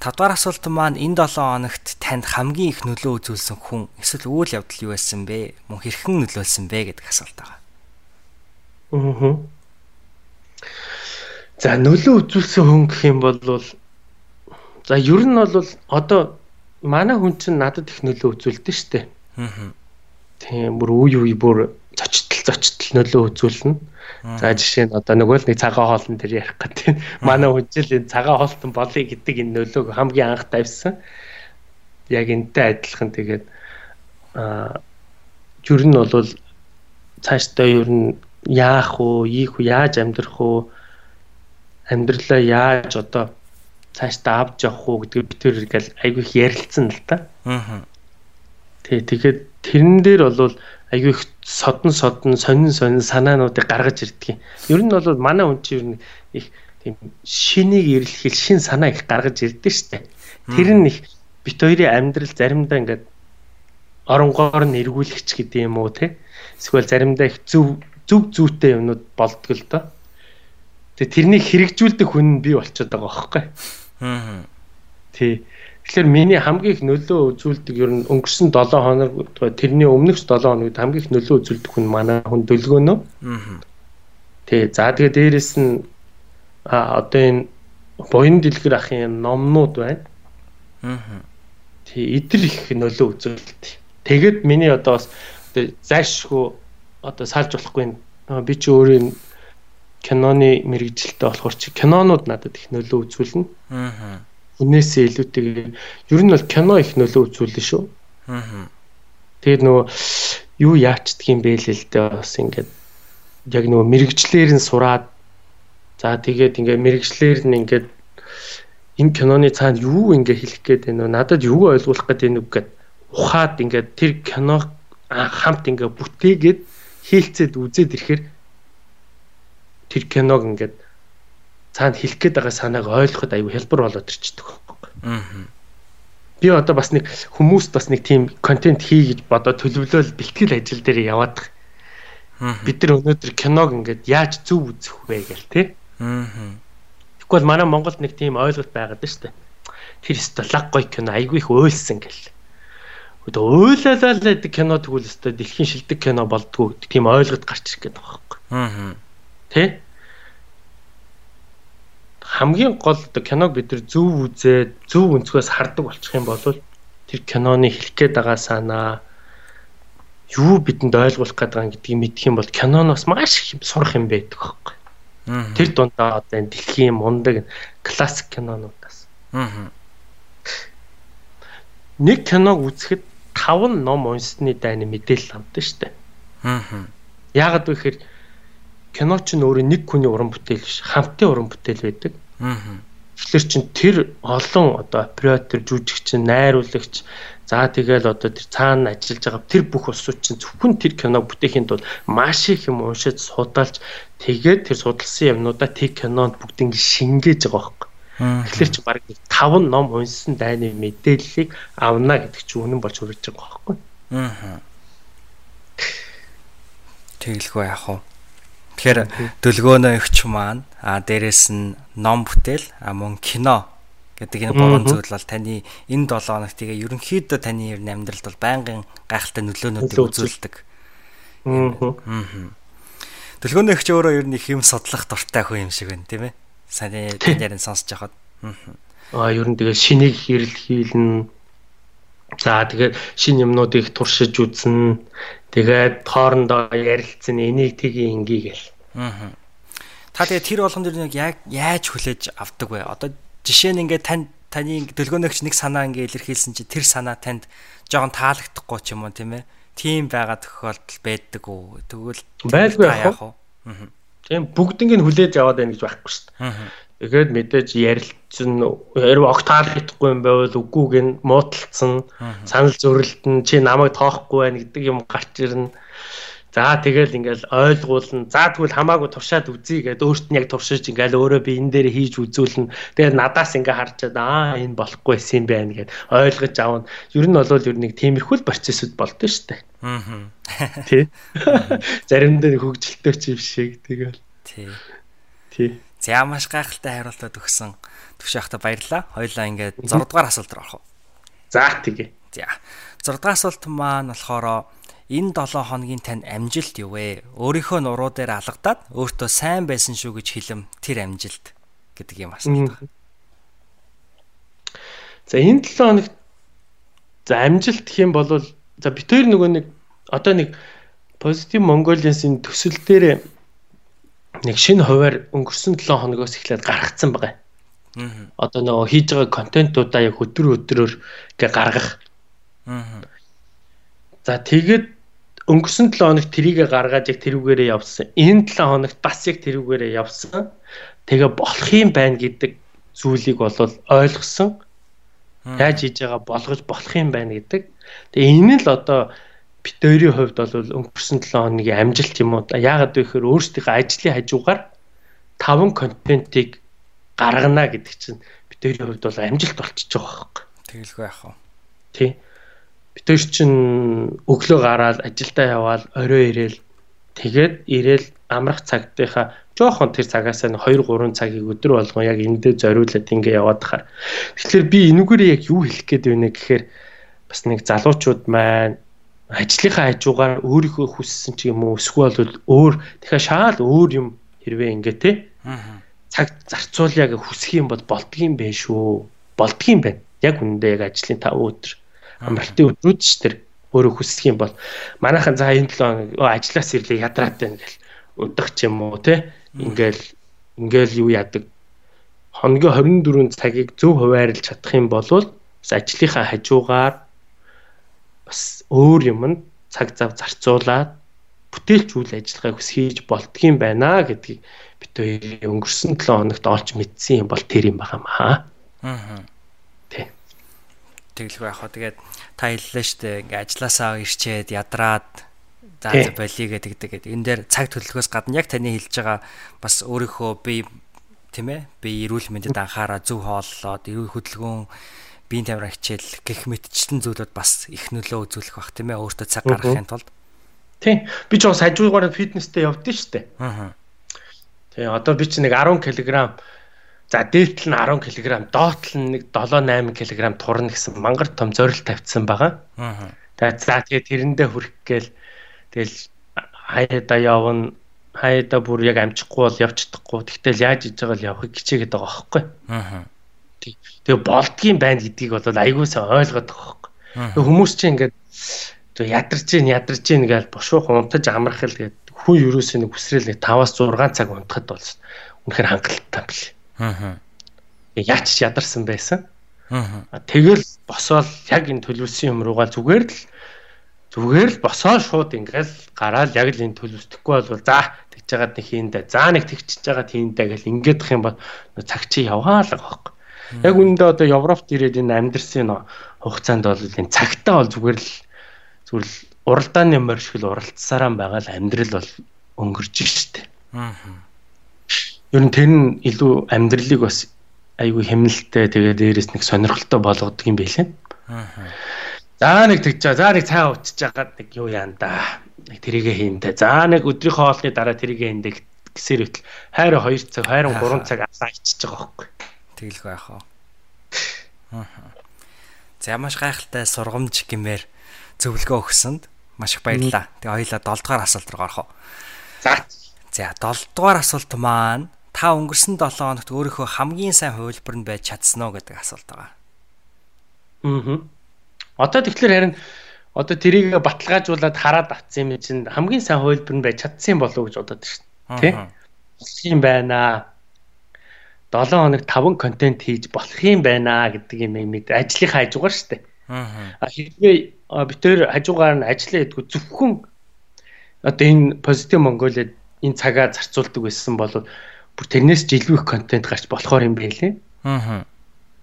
5 дугаар асуулт маань энэ 7 хоногт танд хамгийн их нөлөө үзүүлсэн хүн эсвэл үйл явдал юу байсан бэ? Мөн хэрхэн нөлөөлсөн бэ гэдэг асуулт байгаа. Аа. За нөлөө үзүүлсэн хүн гэх юм бол за ер нь бол одоо манай хүн чинь надад их нөлөө үзүүлдэг шүү дээ. Аа. Тийм бүр үе үе бүр зочтол зочтол нөлөө үзүүлнэ. За жишээ нь одоо нөгөө л нэг цагаан хоолн дээр ярих гэдэг. Манай хүнжил энэ цагаан хоолтон болъё гэдэг энэ нөлөөг хамгийн анх тавьсан. Яг энтэй адилхан тэгээд аа ер нь бол цаашдаа ер нь яах уу, ийх үү, яаж амьдрах уу, амьдралаа яаж одоо цаашдаа авч явах уу гэдэг би тэр ингээл айгүй их ярилцсан л та. Аа. Тэг тэгээд тэрэн дээр бол айгүй их содон содон сонин сонин санаануудыг гаргаж ирдэг юм. Ер нь бол манай хүн чинь ер нь их тийм шинийг эрэлхийл шин санаа их гаргаж ирдэг штэ. Тэр нь их бит хоёрын амьдрал заримдаа ингээд оронгоор нь эргүүлэгч гэдэг юм уу те. Эсвэл заримдаа их зөв зөв зүйтэй юмнууд болдгоо л доо. Тэгээ тэрнийг хэрэгжүүлдэг хүн би болчиход байгаа байхгүй. Аа. Тий. Тэгэхээр миний хамгийн их нөлөө үзүүлдэг ер нь өнгөрсөн 7 хоног тэрний өмнөх 7 хоногт хамгийн их нөлөө үзүүлдэг хүн манай хүн дөлгөөнөө. Аа. Тий. За тэгээ дээрэс нь а одоо энэ буян дэлгэр ахын номнууд байна. Аа. Тий, эдэр их нөлөө үзүүлдэг. Тэгэд миний одоо бас зайшгүй одоо салж болохгүй би чи өөрөө киноны мэрэгжилтэй болохоор чи кинонууд надад их нөлөө үзүүлнэ. Аа. Үнээсээ илүүтэйгээр ер нь бол кино их нөлөө үзүүлнэ шүү. Аа. Тэгээд нөгөө юу яачдаг юм бэ л л дээ бас ингээд яг нөгөө мэрэгчлэр нь сураад за тэгээд ингээд мэрэгчлэр нь ингээд энэ киноны цаана юу ингээ хэлэх гээд байна вэ? Надад юу ойлгуулах гээд байна вэ гэд ухаад ингээ тэр кино хамт ингээ бүтээгээд хийлцээд үзээд ирэхээр тэр киног ингээд цаана хэлэх гээд байгаа санааг ойлгоход аюу хэлбэр болоод ирчихдэг байхгүй. Аа. Би одоо бас нэг хүмүүст бас нэг тийм контент хий гэж бодоод төлөвлөөл бэлтгэл ажил дээр яваад Аа. бид нар өнөөдөр киног ингээд яаж зөв үзэх вэ гэл тээ. Аа. Тэгвэл манай Монголд нэг тийм ойлголт байгаад байна шүү дээ. Тэр өстө лаг гой кино айгүй их уйлсан гэл. Одоо уйлалаа л гэдэг кино тэгвэл өстө дэлхийн шилдэг кино болдгоо тийм ойлголт гарч ирэх гээд байгаа байхгүй. Аа. Тэ? Хамгийн гол одоо киног бид нар зөв үзээд зөв өнцгөөс хардаг болчих юм бол тэр киноны хэлэх гээд байгаа санаа юу бидэнд ойлгуулах гээд байгаа гэдгийг мэдэх юм бол киноноос маш их сурах юм байдаг байхгүй. Тэр дундаа одоо энэ дэлхийн мундаг классик кинонуудаас Аа. нэг киног үзэхэд 5 ном унсны дайны мэдээлэл авдаг. Аа. Яагаад вэ гэхээр кино ч өөрөө нэг хүний уран бүтээл биш, хамтын уран бүтээл байдаг. Аа. Тэгэхээр чин тэр олон одоо оператор, жүжигчин, найруулагч за тэгэл одоо тэр цаана ажиллаж байгаа тэр бүх усууд чинь зөвхөн тэр киног бүтээхийн тулд маш их юм уншиж судалж тэгээд тэр судалсан юмнуудаа тэр кинонд бүгд ингэ шингээж байгаа байхгүй. Тэгэхээр чи баг 5 ном унсан дайны мэдээллийг авна гэдэг чи үнэн болж хүрэж байгаа байхгүй. Аа. Тэгэлгүй яах вэ? Тэгэхээр дөлгөөнөө ихч маань а дээрэс нь ном бүтээл а мөн кино гэдэг энэ гурван зүйл бол таны энэ 7 хоногт тэгээ ерөнхийдөө таны ер нь амьдралд бол байнгын гайхалтай нөлөөнүүдийг үзүүлдэг. Аа. Дөлгөөнөө ихч өөрөө ер нь их юм судлах дуртай хүн юм шиг байна тийм ээ. Сайн тань ярин сонсож байхад. Аа. Ер нь тэгээ шинийг хэрэл хийлнэ. За тэгээд шин юмнуудыг туршиж үзнэ. Тэгээд хоорондоо ярилцсан энийг тгий ингээ гэл. Аа. Та тэгээ тэр болгонд ер нь яг яаж хүлээж авдаг вэ? Одоо жишээ нь ингээд тань таны дөлгөөнөгч нэг санаа ингээ илэрхийлсэн чи тэр санаа танд жоохон таалагдахгүй ч юм уу тийм ээ? Тийм байгаа тохиолдол байдаг уу? Тэгвэл Байлгүй яах вэ? Аа. Тийм бүгднийг нь хүлээж аваад байна гэж байхгүй шүү дээ. Тэгээд мэдээж ярилцсан хэрэг огт таалагдахгүй юм байвал үгүйг нь муудалцсан санал зөрөлдөн чи намайг тоохгүй байна гэдэг юм гарч ирнэ. За тэгэл ингээл ойлгуулна. За тэгвэл хамаагүй туршаад үзье гэдээ өөрт нь яг туршиж ингээл өөрөө би энэ дээр хийж үзүүлнэ. Тэгээд надаас ингээ харчаад аа энэ болохгүй юм байна гэд ойлгож аавна. Ер нь бол ер нь нэг тиймэрхүү процессуд болдсон шүү дээ. Аа. Тий. Заримдаа хөгжилтэй ч юм шиг тэгэл. Тий. Тий. За маш гайхалтай хариултад өгсөн. Төвш ахта баярлаа. Хоёлаа ингээд 6 дугаар асуулт руу орох уу? За тэгээ. За. 6 дахь асуулт маань болохоор энэ 7 хоногийн тань амжилт юу вэ? Өөрийнхөө нуруу дээр алгадаад өөртөө сайн байсан шүү гэж хэлэм тэр амжилт гэдэг юм асуулт. За энэ 7 хоногт за амжилт гэх юм бол за хоёр нөгөө нэг одоо нэг Positive Mongolians-ийн төсөл дээр нэг шинэ хуваар өнгөрсөн 7 хоногоос эхлээд гаргацсан байгаа. Аа. Одоо нөгөө хийж байгаа контентуудаа яг өдөр өдрөөр ингээ гаргах. Аа. За тэгээд өнгөрсөн 7 хоногт трийгээ гаргаад яг тэрүүгээрээ явсан. Энэ 7 хоногт бас яг тэрүүгээрээ явсан. Тэгээ болох юм байна гэдэг зүйлийг бол ойлгосон. Яаж хийж байгаа болгож болох юм байна гэдэг. Тэгээ энэ л одоо бит өөрийн хувьд бол өнгөрсөн 7 хоногийн амжилт юм уу? Яагаад вэ гэхээр өөрсдийнхөө ажлын хажуугаар 5 контентийг гаргана гэдэг чинь бит өөрийн хувьд бол амжилт болчихж байгаа байхгүй. Тэгэлгүй яах вэ? Тий. Бид хоёр чинь өглөө гараад ажилдаа яваал орой ирээл тэгээд ирээл амрах цагтынхаа жоохон тэр цагаас нь 2 3 цагийг өдөр болгон яг эндээ зориулаад ингээ яваад хахаар. Тэгэхээр би энүүгээр яг юу хэлэх гээд байна гэхээр бас нэг залуучууд маань ажлынхаа хажуугаар өөрийнхөө хүссэн ч юм уу эсвэл өөр дахиад шаал өөр юм хэрвээ ингээ те. Цаг зарцуулъя гэж хүсэх юм бол болдгийм байх шүү. Болдгийм байна. Яг үнэндээ яг ажлын 5 өдөр. Амралтын өдрүүд ш тэр өөрөө хүсэх юм бол манайхан за энэ 7 ажлаас ирлээ ядраад байна гэл удах ч юм уу те. Ингээл ингээл юу яадаг? Хоногийн 24 цагийг зөв хуваарлж чадах юм бол ажлынхаа хажуугаар бас өөр юмд цаг зав зарцуулаад бүтээлч үйл ажиллагааг ус хийж болдгийм байна гэдгийг бид хоёр өнгөрсөн 7 хоногт олж мэдсэн юм бол тэр юм байгаа маа. Аа. Тэ. Тэглгүй вэ? Тэгээд та хэллээ штэ ингээ ажилласаа ирчээд ядраад за болиё гэдэг гэдэг. Энэ дээр цаг төлөвлөгөөс гадна яг таны хэлж байгаа бас өөрийнхөө бие тийм ээ би эрүүл мэндэд анхаараа зөв хооллоод эрүүл хөдөлгөөн биеийн тамир хичээл гэх мэтчтэн зүйлүүд бас их нөлөө үзүүлэх бах тийм ээ? Өөртөө цаг гаргахын тулд тий. Би ч бас хажуугаар фитнестэй явдсан шүү дээ аа тий одоо би чи нэг 10 кг за дээдл нь 10 кг доотл нь нэг 7 8 кг турна гэсэн мангар том зорилт тавьсан байгаа. Аа тэгээд за тэгээд тэрэндээ хүрэх гээл тэгэл хаяада явна хаяада бүр яг амжихгүй бол явж чадахгүй тэгтэл яаж иж байгаа л явахыг хичээгээд байгаа байхгүй. Аа Тэгээ болдгийн байна гэдгийг бол айгуусаа ойлгоод байгаа хөөх. Хүмүүс чинь ингээд тэг ядарч гин ядарч гин гэж бошуух унтаж амрах л гээд хүн ерөөсөө нэг хүсрэл нэг 5-аас 6 цаг унтахад бол үнэхээр хангалттай юм бэл. Аа. Яач ядарсан байсан. Аа. Тэгэл босоод яг энэ төлөвлөсөн юм руугаа зүгээр л зүгээр л босоо шууд ингээл гараад яг л энэ төлөвсдөхгүй бол за тэгж жагаад нэг хийндэ за нэг тэгчихэж жагаад хийндэ гэл ингэдэх юм бол цаг чи явгаа л байгаа хөөх. Яг үүндээ одоо Европт ирээд энэ амьдрсэн хугацаанд бол энэ цагтаа бол зүгээр л зүгээр л уралдааны морь шиг л уралцсараа байгаа л амьдрал бол өнгөрч штэ. Аа. Ер нь тэр нь илүү амьдралыг бас айгүй хэмнэлттэй тэгээ дээрэс нэг сонирхолтой болгодог юм байлээ. Аа. За нэг тэгж за нэг цай уучж жагаад нэг юу яан да. Нэг тэрийгэ хийндэ. За нэг өдрийн хоолны дараа тэрийгэ хийндэ гэсээр хөтл хайр 2 цаг, хайр 3 цаг асаа ичиж байгаа байхгүй тэглэх байх уу. За маш гайхалтай сургамж гэмээр зөвлөгөө өгсөнд маш их баярлалаа. Тэгээ хоёлаа 7 дугаар асуулт руу орох уу. За. За 7 дугаар асуулт маань та өнгөрсөн 7 хоногт өөрийнхөө хамгийн сайн хувилбар нь байж чадсан уу гэдэг асуулт байгаа. Аа. Одоо тэгэхээр харин одоо тэрийг баталгаажуулаад хараад авсан юм чинь хамгийн сайн хувилбар нь байж чадсан болов уу гэж бодоод байна шүү дээ. Тэ? юм байна 7 хоног 5 контент хийж болох юм байна гэдэг юм мэд ажлынхаа хажуугаар шүү дээ. Аа. Хэрвээ битээр хажуугаар нь ажиллаа гэдгүй зөвхөн одоо энэ позитив Монголиад энэ цагаа зарцуулдаг байсан бол бүр тэрнээс жилүү их контент гарч болохоор юм байлээ. Аа.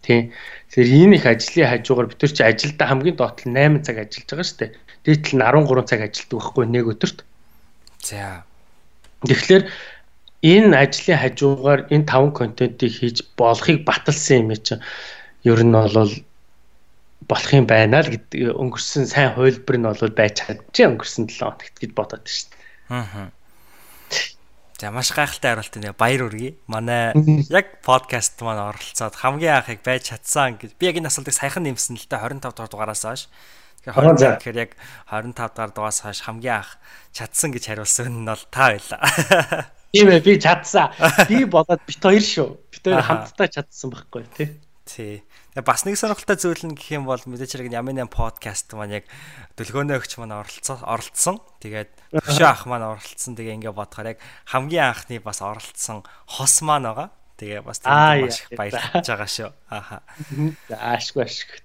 Тийм. Тэгэхээр энэ их ажлын хажуугаар битэр чи ажилда хамгийн доотлол 8 цаг ажиллаж байгаа шүү дээ. Дээдл нь 13 цаг ажилладаг байхгүй нэг өдөрт. За. Тэгэхээр энэ ажлын хажуугаар энэ таван контентыг хийж болохыг баталсан юм чинь ер нь бол болох юм байна л гэдэг өнгөрсөн сайн хувилбар нь бол байж чадчих өнгөрсөн 7 хоногт гэж бодоод байна шүү дээ. Аа. За маш гайхалтай хариулт нэ баяр үргэе. Манай яг подкаст маань оролцоод хамгийн анхыг байж чадсан гэж би яг энэ асуултыг саяхан нэмсэн л дээ 25 дугаар дугаараас хойш. Тэгэхээр 20 тэгэхээр яг 25 дугаар дугаараас хойш хамгийн анх чадсан гэж хариулсан нь бол та байлаа. Тийм ээ би чадсан. Би болоод бит хоёр шүү. Бит хоёр хамтдаа чадсан байхгүй тий. Тий. Бас нэг сонирхолтой зүйл нь гэх юм бол мэдээч хэрэг ямар нэгэн подкаст маань яг дөлгөөнөө өгч маань оролцсон оролцсон. Тэгээд өшөө ах маань оролцсон. Тэгээ ингээ бодохоор яг хамгийн анхны бас оролцсон хос маань байгаа. Тэгээ бас маш их баярлаж байгаа шүү. Ааха. За ашгүй ашгүй.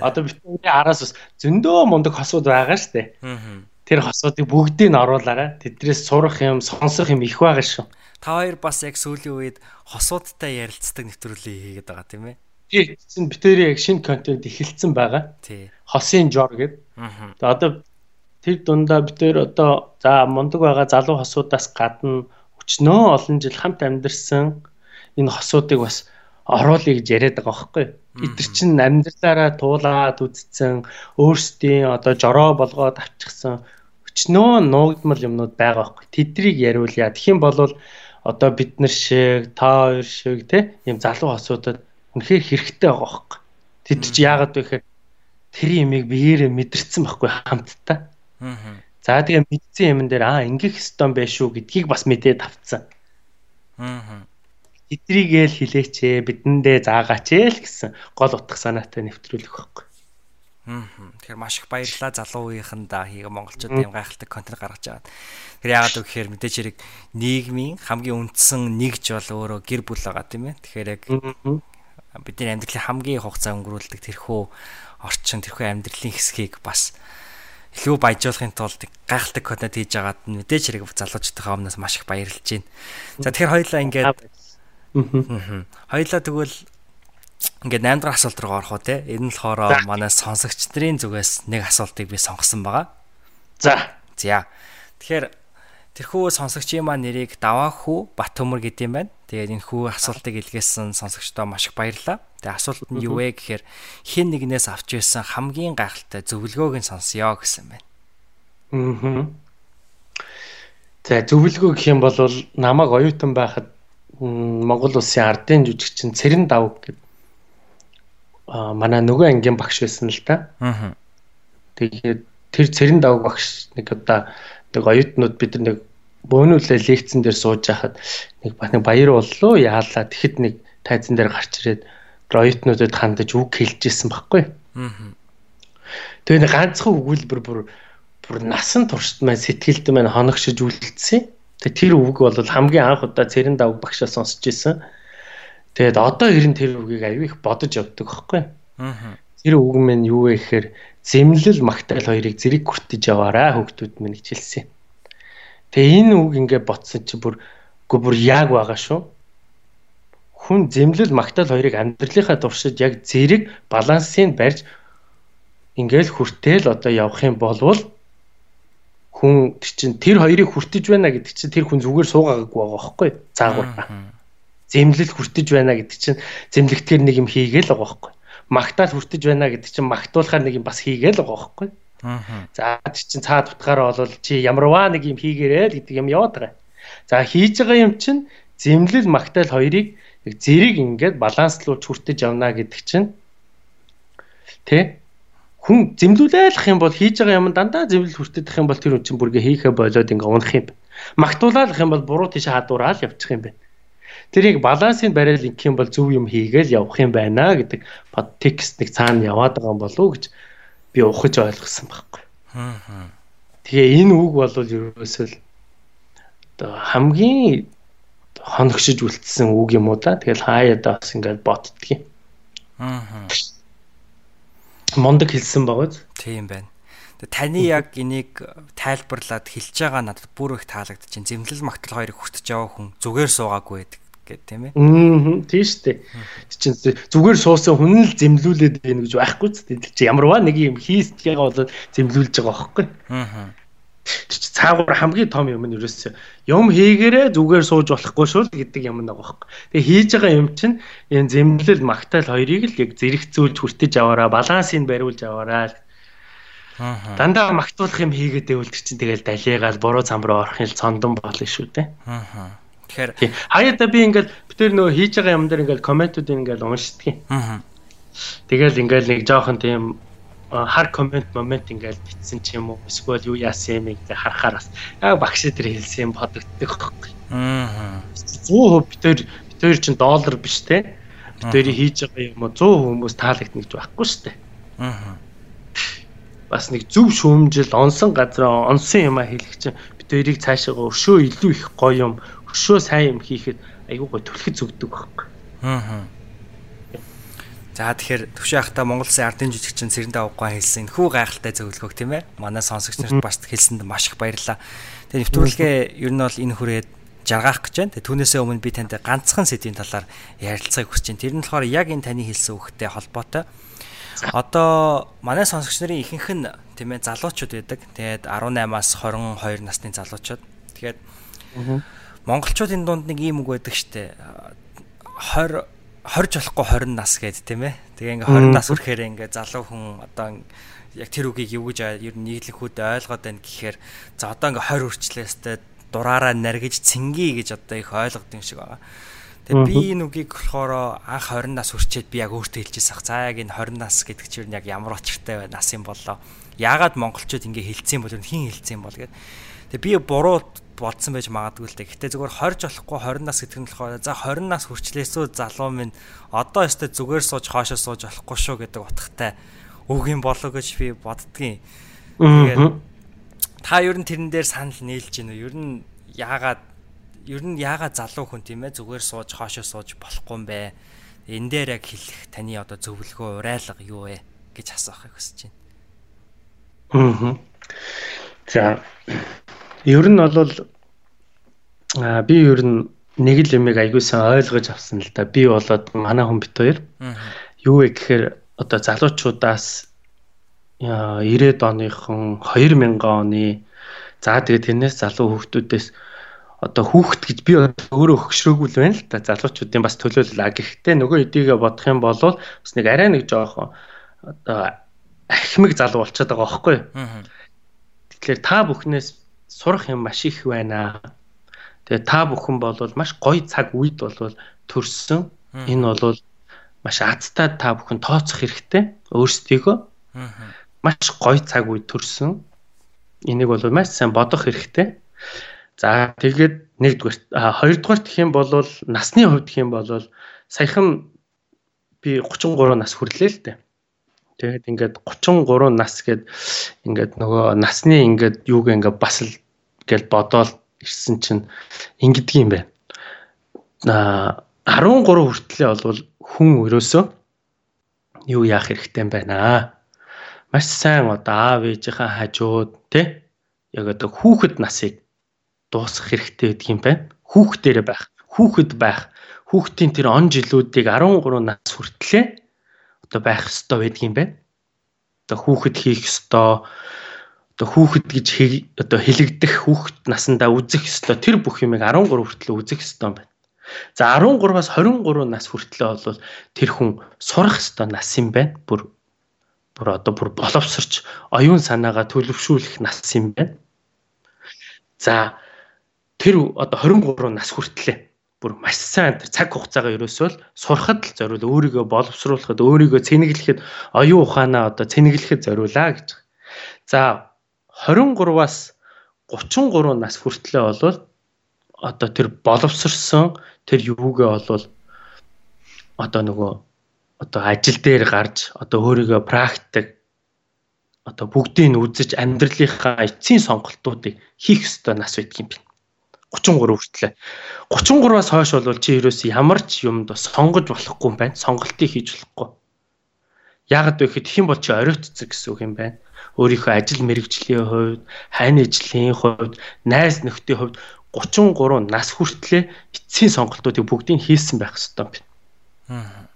Одоо бид араас бас зөндөө мундаг хосууд байгаа штэ. Аа тэр хосуудыг бүгдийг нь оруулаарай. Тэдрээс сурах юм, сонсох юм их байгаа шүү. Та хоёр бас яг сүүлийн үед хосуудтай ярилцдаг нэвтрүүлэг хийгээд байгаа тийм ээ. Тий, чинь битэрийн яг шинэ контент эхэлсэн байгаа. Тий. Хосын жор гэдэг. Аа. Одоо тэр дундаа битэр одоо за мундаг байгаа залуу хосуудаас гадна өчнөө олон жил хамт амьдэрсэн энэ хосуудыг бас оруулъя гэж яриад байгаа байхгүй. Эдгэр чинь амьдралаараа туулаад үдцсэн өөрсдийн одоо жороо болгоод авчихсан өчнөө нуугдмал юмнууд байгаа байхгүй. Тэдрийг яриулъя. Тэгхийн бол одоо бид нар шиг та хоёр шиг те ийм залуу хосуудад үнэхээр хэрэгтэй байгаа байхгүй. Тэд чи яагаад вэ гэхээр тэр имийг биеэрээ мэдэрсэн байхгүй хамтдаа. Аа. За тэгээ мэдсэн юм дээр аа ингэх хэстон байш шүү гэдгийг бас мэдээд авцсан. Аа. Тэдрийгээл хилээчээ бидэндээ заагаач ээ л гэсэн гол утга санаатай нэвтрүүлэх байхгүй. Тэгэхээр маш их баярлалаа залуу үеийнхэндаа хийгээ монголчууд ийм гайхалтай контент гаргаж аваад. Тэгэхээр яагаад вэ гэхээр мэдээж хэрэг нийгмийн хамгийн үндсэн нэгж бол өөрөө гэр бүл байгаа тийм ээ. Тэгэхээр яг бидний амьдралын хамгийн хугацаа өнгөрүүлдэг тэрхүү орчин тэрхүү амьдралын хэсгийг бас илүү баяжуулахын тулд гайхалтай контент хийж байгаад мэдээж хэрэг залуучдынхаа өмнөөс маш их баярлж байна. За тэгэхээр хоёулаа ингээд хоёулаа тэгвэл ингээд 8 дахь асуулт руу орох уу те. Энэ нь болохоор манай сонсогч нарын зүгээс нэг асуултыг би сонгосон байгаа. За. За. Тэгэхээр тэрхүү сонсогчийн маань нэрийг Даваахүү Батөмөр гэдэг юм байна. Тэгээд энэ хүү асуултыг илгээсэн сонсогчдоо маш их баярлалаа. Тэгээд асуулт нь юу вэ гэхээр хин нэгнээс авч ирсэн хамгийн гайхалтай зөвлөгөөг нь сонсё гэсэн байна. Аа. За зөвлөгөө гэх юм бол намайг оюутан байхад Монгол улсын ардын жүжигчин Цэрэн Давг гэдэг манай нөгөө ангийн багш байсан л да. Аа. Тэгээд тэр цэрэн давг багш нэг одоо нэг оюутнууд бид нэг бөөнүүлээ лекцэн дээр сууж байхад нэг бас нэг баяр боллоо яалаа тэгэхэд нэг тайзан дээр гарч ирээд оюутнуудад хандаж үг хэлжсэн байхгүй. Аа. Тэгээ нэг ганцхан өгүүлбэр бүр бүр насан туршид маань сэтгэлд маань хоногшиж үлдсэн. Тэгээ тэр үг бол хамгийн анх удаа цэрэн давг багшаа сонсч ирсэн. Тэгээд одоо ер нь тэр үгийг аюу их бодож явдаг байхгүй. Аа. Тэр үг минь юу вэ гэхээр зэмлэл магтаал хоёрыг зэрэг хүртэж яваарай хөгтүүд минь хичээлсэн. Тэгээ энэ үг ингээ ботсон чи бүр үгүй бүр яг байгаа шүү. Хүн зэмлэл магтаал хоёрыг амьдралынхаа туршид яг зэрэг балансыг барьж ингээл хүртэл одоо явах юм болвол хүн чинь тэр хоёрыг хүртэж байна гэдэг чинь тэр хүн зүгээр суугаагүй байгаа байхгүй цаагуур зэмлэл хүртэж байна гэдэг чинь зэмлэгтгэр нэг юм хийгээл байгаа байхгүй. Магтаал хүртэж байна гэдэг чинь магтуулахаар нэг юм бас хийгээл байгаа байхгүй. За чинь цаад утгаараа бол чи ямарваа нэг юм хийгээрэй л гэдэг юм яваад байгаа. За хийж байгаа юм чинь зэмлэл магтаал хоёрыг зэрэг ингээд баланслуулж хүртэж явна гэдэг чинь тэ хүн зэмлүүлэх юм бол хийж байгаа юм дандаа зэмлэл хүртэх юм бол тэр хүн чинь бүргээ хийхэ болоод ингээ унах юм байна. Магтуулах юм бол буруу тийш хадуураад явчих юм байна. Тэрийг балансыг барайл ингэх юм бол зөв юм хийгээл явах юм байна гэдэг подтекст нэг цаана яваад байгаа юм болов уу гэж би ухаж ойлгосон байхгүй. Тэгээ энэ үг бол ерөөсөө л хамгийн хоногшиж үлдсэн үг юм уу да. Тэгэл хаяада бас ингээд боддгийг. Аа. Мондөг хэлсэн байгааз. Тийм байна. Таны яг энийг тайлбарлаад хэлж байгаа надад бүр их таалагдчихээн. Зэмлэл магтал хоёрыг хүртэж яваа хүн зүгээр суугаагүй байдаг гэдэг тийм ээ. Аа тийм шүү дээ. Чинь зүгээр суусан хүн л зэмлүүлээд байна гэж байхгүй ч тийм чи ямарваа нэг юм хийстгээ бол зэмлүүлж байгаа байхгүй. Аа. Чи цаагаар хамгийн том юм нь ерөөсөө юм хийгээрээ зүгээр сууж болохгүй шүү гэдэг юм нэг байхгүй. Тэгээ хийж байгаа юм чинь энэ зэмлэл магтаал хоёрыг л яг зэрэгцүүлж хүртэж аваараа балансыг бариулж аваараа Дандаа магтуулах юм хийгээд байвал чинь тэгэл далигаал буруу зам руу орох юм цондон болно шүү дээ. Аа. Тэгэхээр хаяада би ингээл битэр нөө хийж байгаа юм дээр ингээл комментууд ингээл уншдаг. Аа. Тэгэл ингээл нэг жоохон тийм хар коммент момент ингээл битсэн ч юм уу эсвэл юу яасан юм ингээ харахаар бас яг багш дээр хэлсэн юм бодогддог байхгүй. Аа. 100% битэр битэр чинь доллар биш те. Битэрийг хийж байгаа юм уу 100 хүмүүс таалагдана гэж байхгүй шүү дээ. Аа. Бас нэг зөв шүүмжил онсон газар онсон юм а хэлэх чинь битэрийг цаашаа өршөө илүү их гоё юм хөшөө сайн юм хийхэд айгүй гой түлхэц зүгдэг байхгүй. Аа. За тэгэхээр төвшөө ахта Монгол Улсын ардын жижигчин Цэрэн давггаа хэлсэн хүү гайхалтай зөвлөгөө тийм ээ. Манай сонсогч нарт бас хэлсэнд маш их баярлалаа. Тэгээ нэвтрүүлгээ ер нь бол энэ хүрээд жаргах гэж байна. Тэгээ түүнээсээ өмнө би танд ганцхан сэдвийн талаар ярилцахыг хүсэж байна. Тэр нь болохоор яг энэ таны хэлсэн үгтэй холбоотой. Одоо манай сонсогч нарын ихэнх нь тийм ээ залуучууд байдаг. Тэгээд 18-аас 22 насны залуучууд. Тэгээд монголчуудын дунд нэг ийм үг байдаг штэ 20 20 болохгүй 20 нас гэдэг тийм ээ. Тэгээ ингээ 20 нас хүрэхээр ингээ залуу хүн одоо яг тэр үгийг юу гэж ер нь нийтлэнхүүд ойлгоод байна гэхээр за одоо ингээ 20 хүрчлээстэй дураараа наргиж цэнги гэж одоо их ойлгоод юм шиг байгаа. Тэгээ би энэ үгийг болохоор анх 20 нас хүрчээд би яг өөртөө хэлчихсэн. За яг энэ 20 нас гэдэг чинь яг ямар очиртай нас юм болоо. Яагаад монголчууд ингээ хэлсэн бол хин хэлсэн бол гэдэг. Тэгээ би буруу болцсон байж магадгүй л дээ. Гэтэ зүгээр 20 болохгүй 20 нас гэдэг нь болохоор за 20 нас хүрчлээсөө залуу минь одоо өстө зүгээр сууж хоошоо сууж болохгүй шүү гэдэг утгатай өг юм болоо гэж би боддгийн. Тэгээд та ер нь тэрэн дээр санал нээлж гинэ? Ер нь яагаад ер нь яагаад залуу хүн тийм ээ зүгээр сууж хоошоо сууж болохгүй юм бэ? Энэ дээр яг хэлэх таны одоо зөвлөгөө урайлга юу вэ гэж асуухыг хүсэж байна. Аа. За ер нь бол би ер нь нэг л юмыг аягүй сайн ойлгож авсан л да. Би болоод манай хүн бит хоёр. Юу вэ гэхээр одоо залуучуудаас 90-ад оныхон 2000 оны за тэгээ тэрнээс залуу хүүхдүүдээс одоо хүүхэд гэж би өөрөө хөксрөөгүй л байна л да. Залуучуудын бас төлөөлөл а гэхдээ нөгөө эдийгээ бодох юм бол бас нэг арай нэг жоохон одоо ахмиг залуу болчиход байгаа байхгүй юу? Тэгэхээр та бүхнээс сурах юм маш их байна Тэгээ та бүхэн бол маш гоё цаг үед бол төрсөн. Энэ бол маш азтай та бүхэн тооцох хэрэгтэй. Өөрсдийгөө. Маш гоё цаг үед төрсөн. Энийг бол маш сайн бодох хэрэгтэй. За тэгээд нэгдүгээр хоёрдугаар гэх юм бол насны хувьд гэх юм бол саяхан би 33 нас хүрлээ л дээ. Тэгээд ингээд 33 нас гээд ингээд нөгөө насны ингээд юуг ингээд бас л гэж бодоол ирсэн чинь ингэдэг юм байна. Аа 13 хүртлэе бол хүн өрөөсөө юу яах хэрэгтэй юм байна. Маш сайн одоо аав ээжийнхээ хажууд те яг одоо хүүхэд насыг дуусгах хэрэгтэй гэдэг юм байна. Хүүхдэрэ байх, хүүхэд байх, хүүхдийн тэр он жилүүдийг 13 нас хүртлэе одоо байх ёстой байдаг юм байна. Одоо хүүхэд хийх ёстой одоо хүүхэд гэж одоо хэлэгдэх хүүхэд насандаа үзэх ёстой тэр бүх юмыг 13 хүртэл үзэх ёстой юм байна. За 13-аас 23 нас хүртлээ бол тэр хүн сурах ёстой нас юм байна. Бүр бүр одоо бүр боловсрч оюун санаагаа төлөвшүүлэх нас юм байна. За тэр одоо 23 нас хүртлээ бүр маш сайн цаг хугацаагаа ерөөсөө л сурахад л зориул өөрийгөө боловсруулахад өөрийгөө цэнэглэхэд оюун ухаанаа одоо цэнэглэхэд зориулаа гэж. За 23-аас 33 нас хүртлэе болвол одоо тэр боловсрсон тэр юугээ болвол одоо нөгөө одоо ажил дээр гарч одоо өөрийгөө практик одоо бүгдийг нь үзэж амьдралынхаа эцсийн сонголтуудыг хийх ёстой нас байдаг юм байна. 33 хүртлээ. 33-аас хойш бол чи ерөөс ямар ч юмд сонгож болохгүй юм байна. Сонголтыг хийж болохгүй. Яагаад вэ гэхэд тхим бол чи оройтцэг гэсэн үг юм байна өөрийнхөө ажил мэрэгжлийн хувьд, хань ижлийн хувьд, найз нөхдийн хувьд 33 нас хүртлээр эцсийн сонголтуудыг бүгдийг хийсэн байх хэрэгтэй юм байна.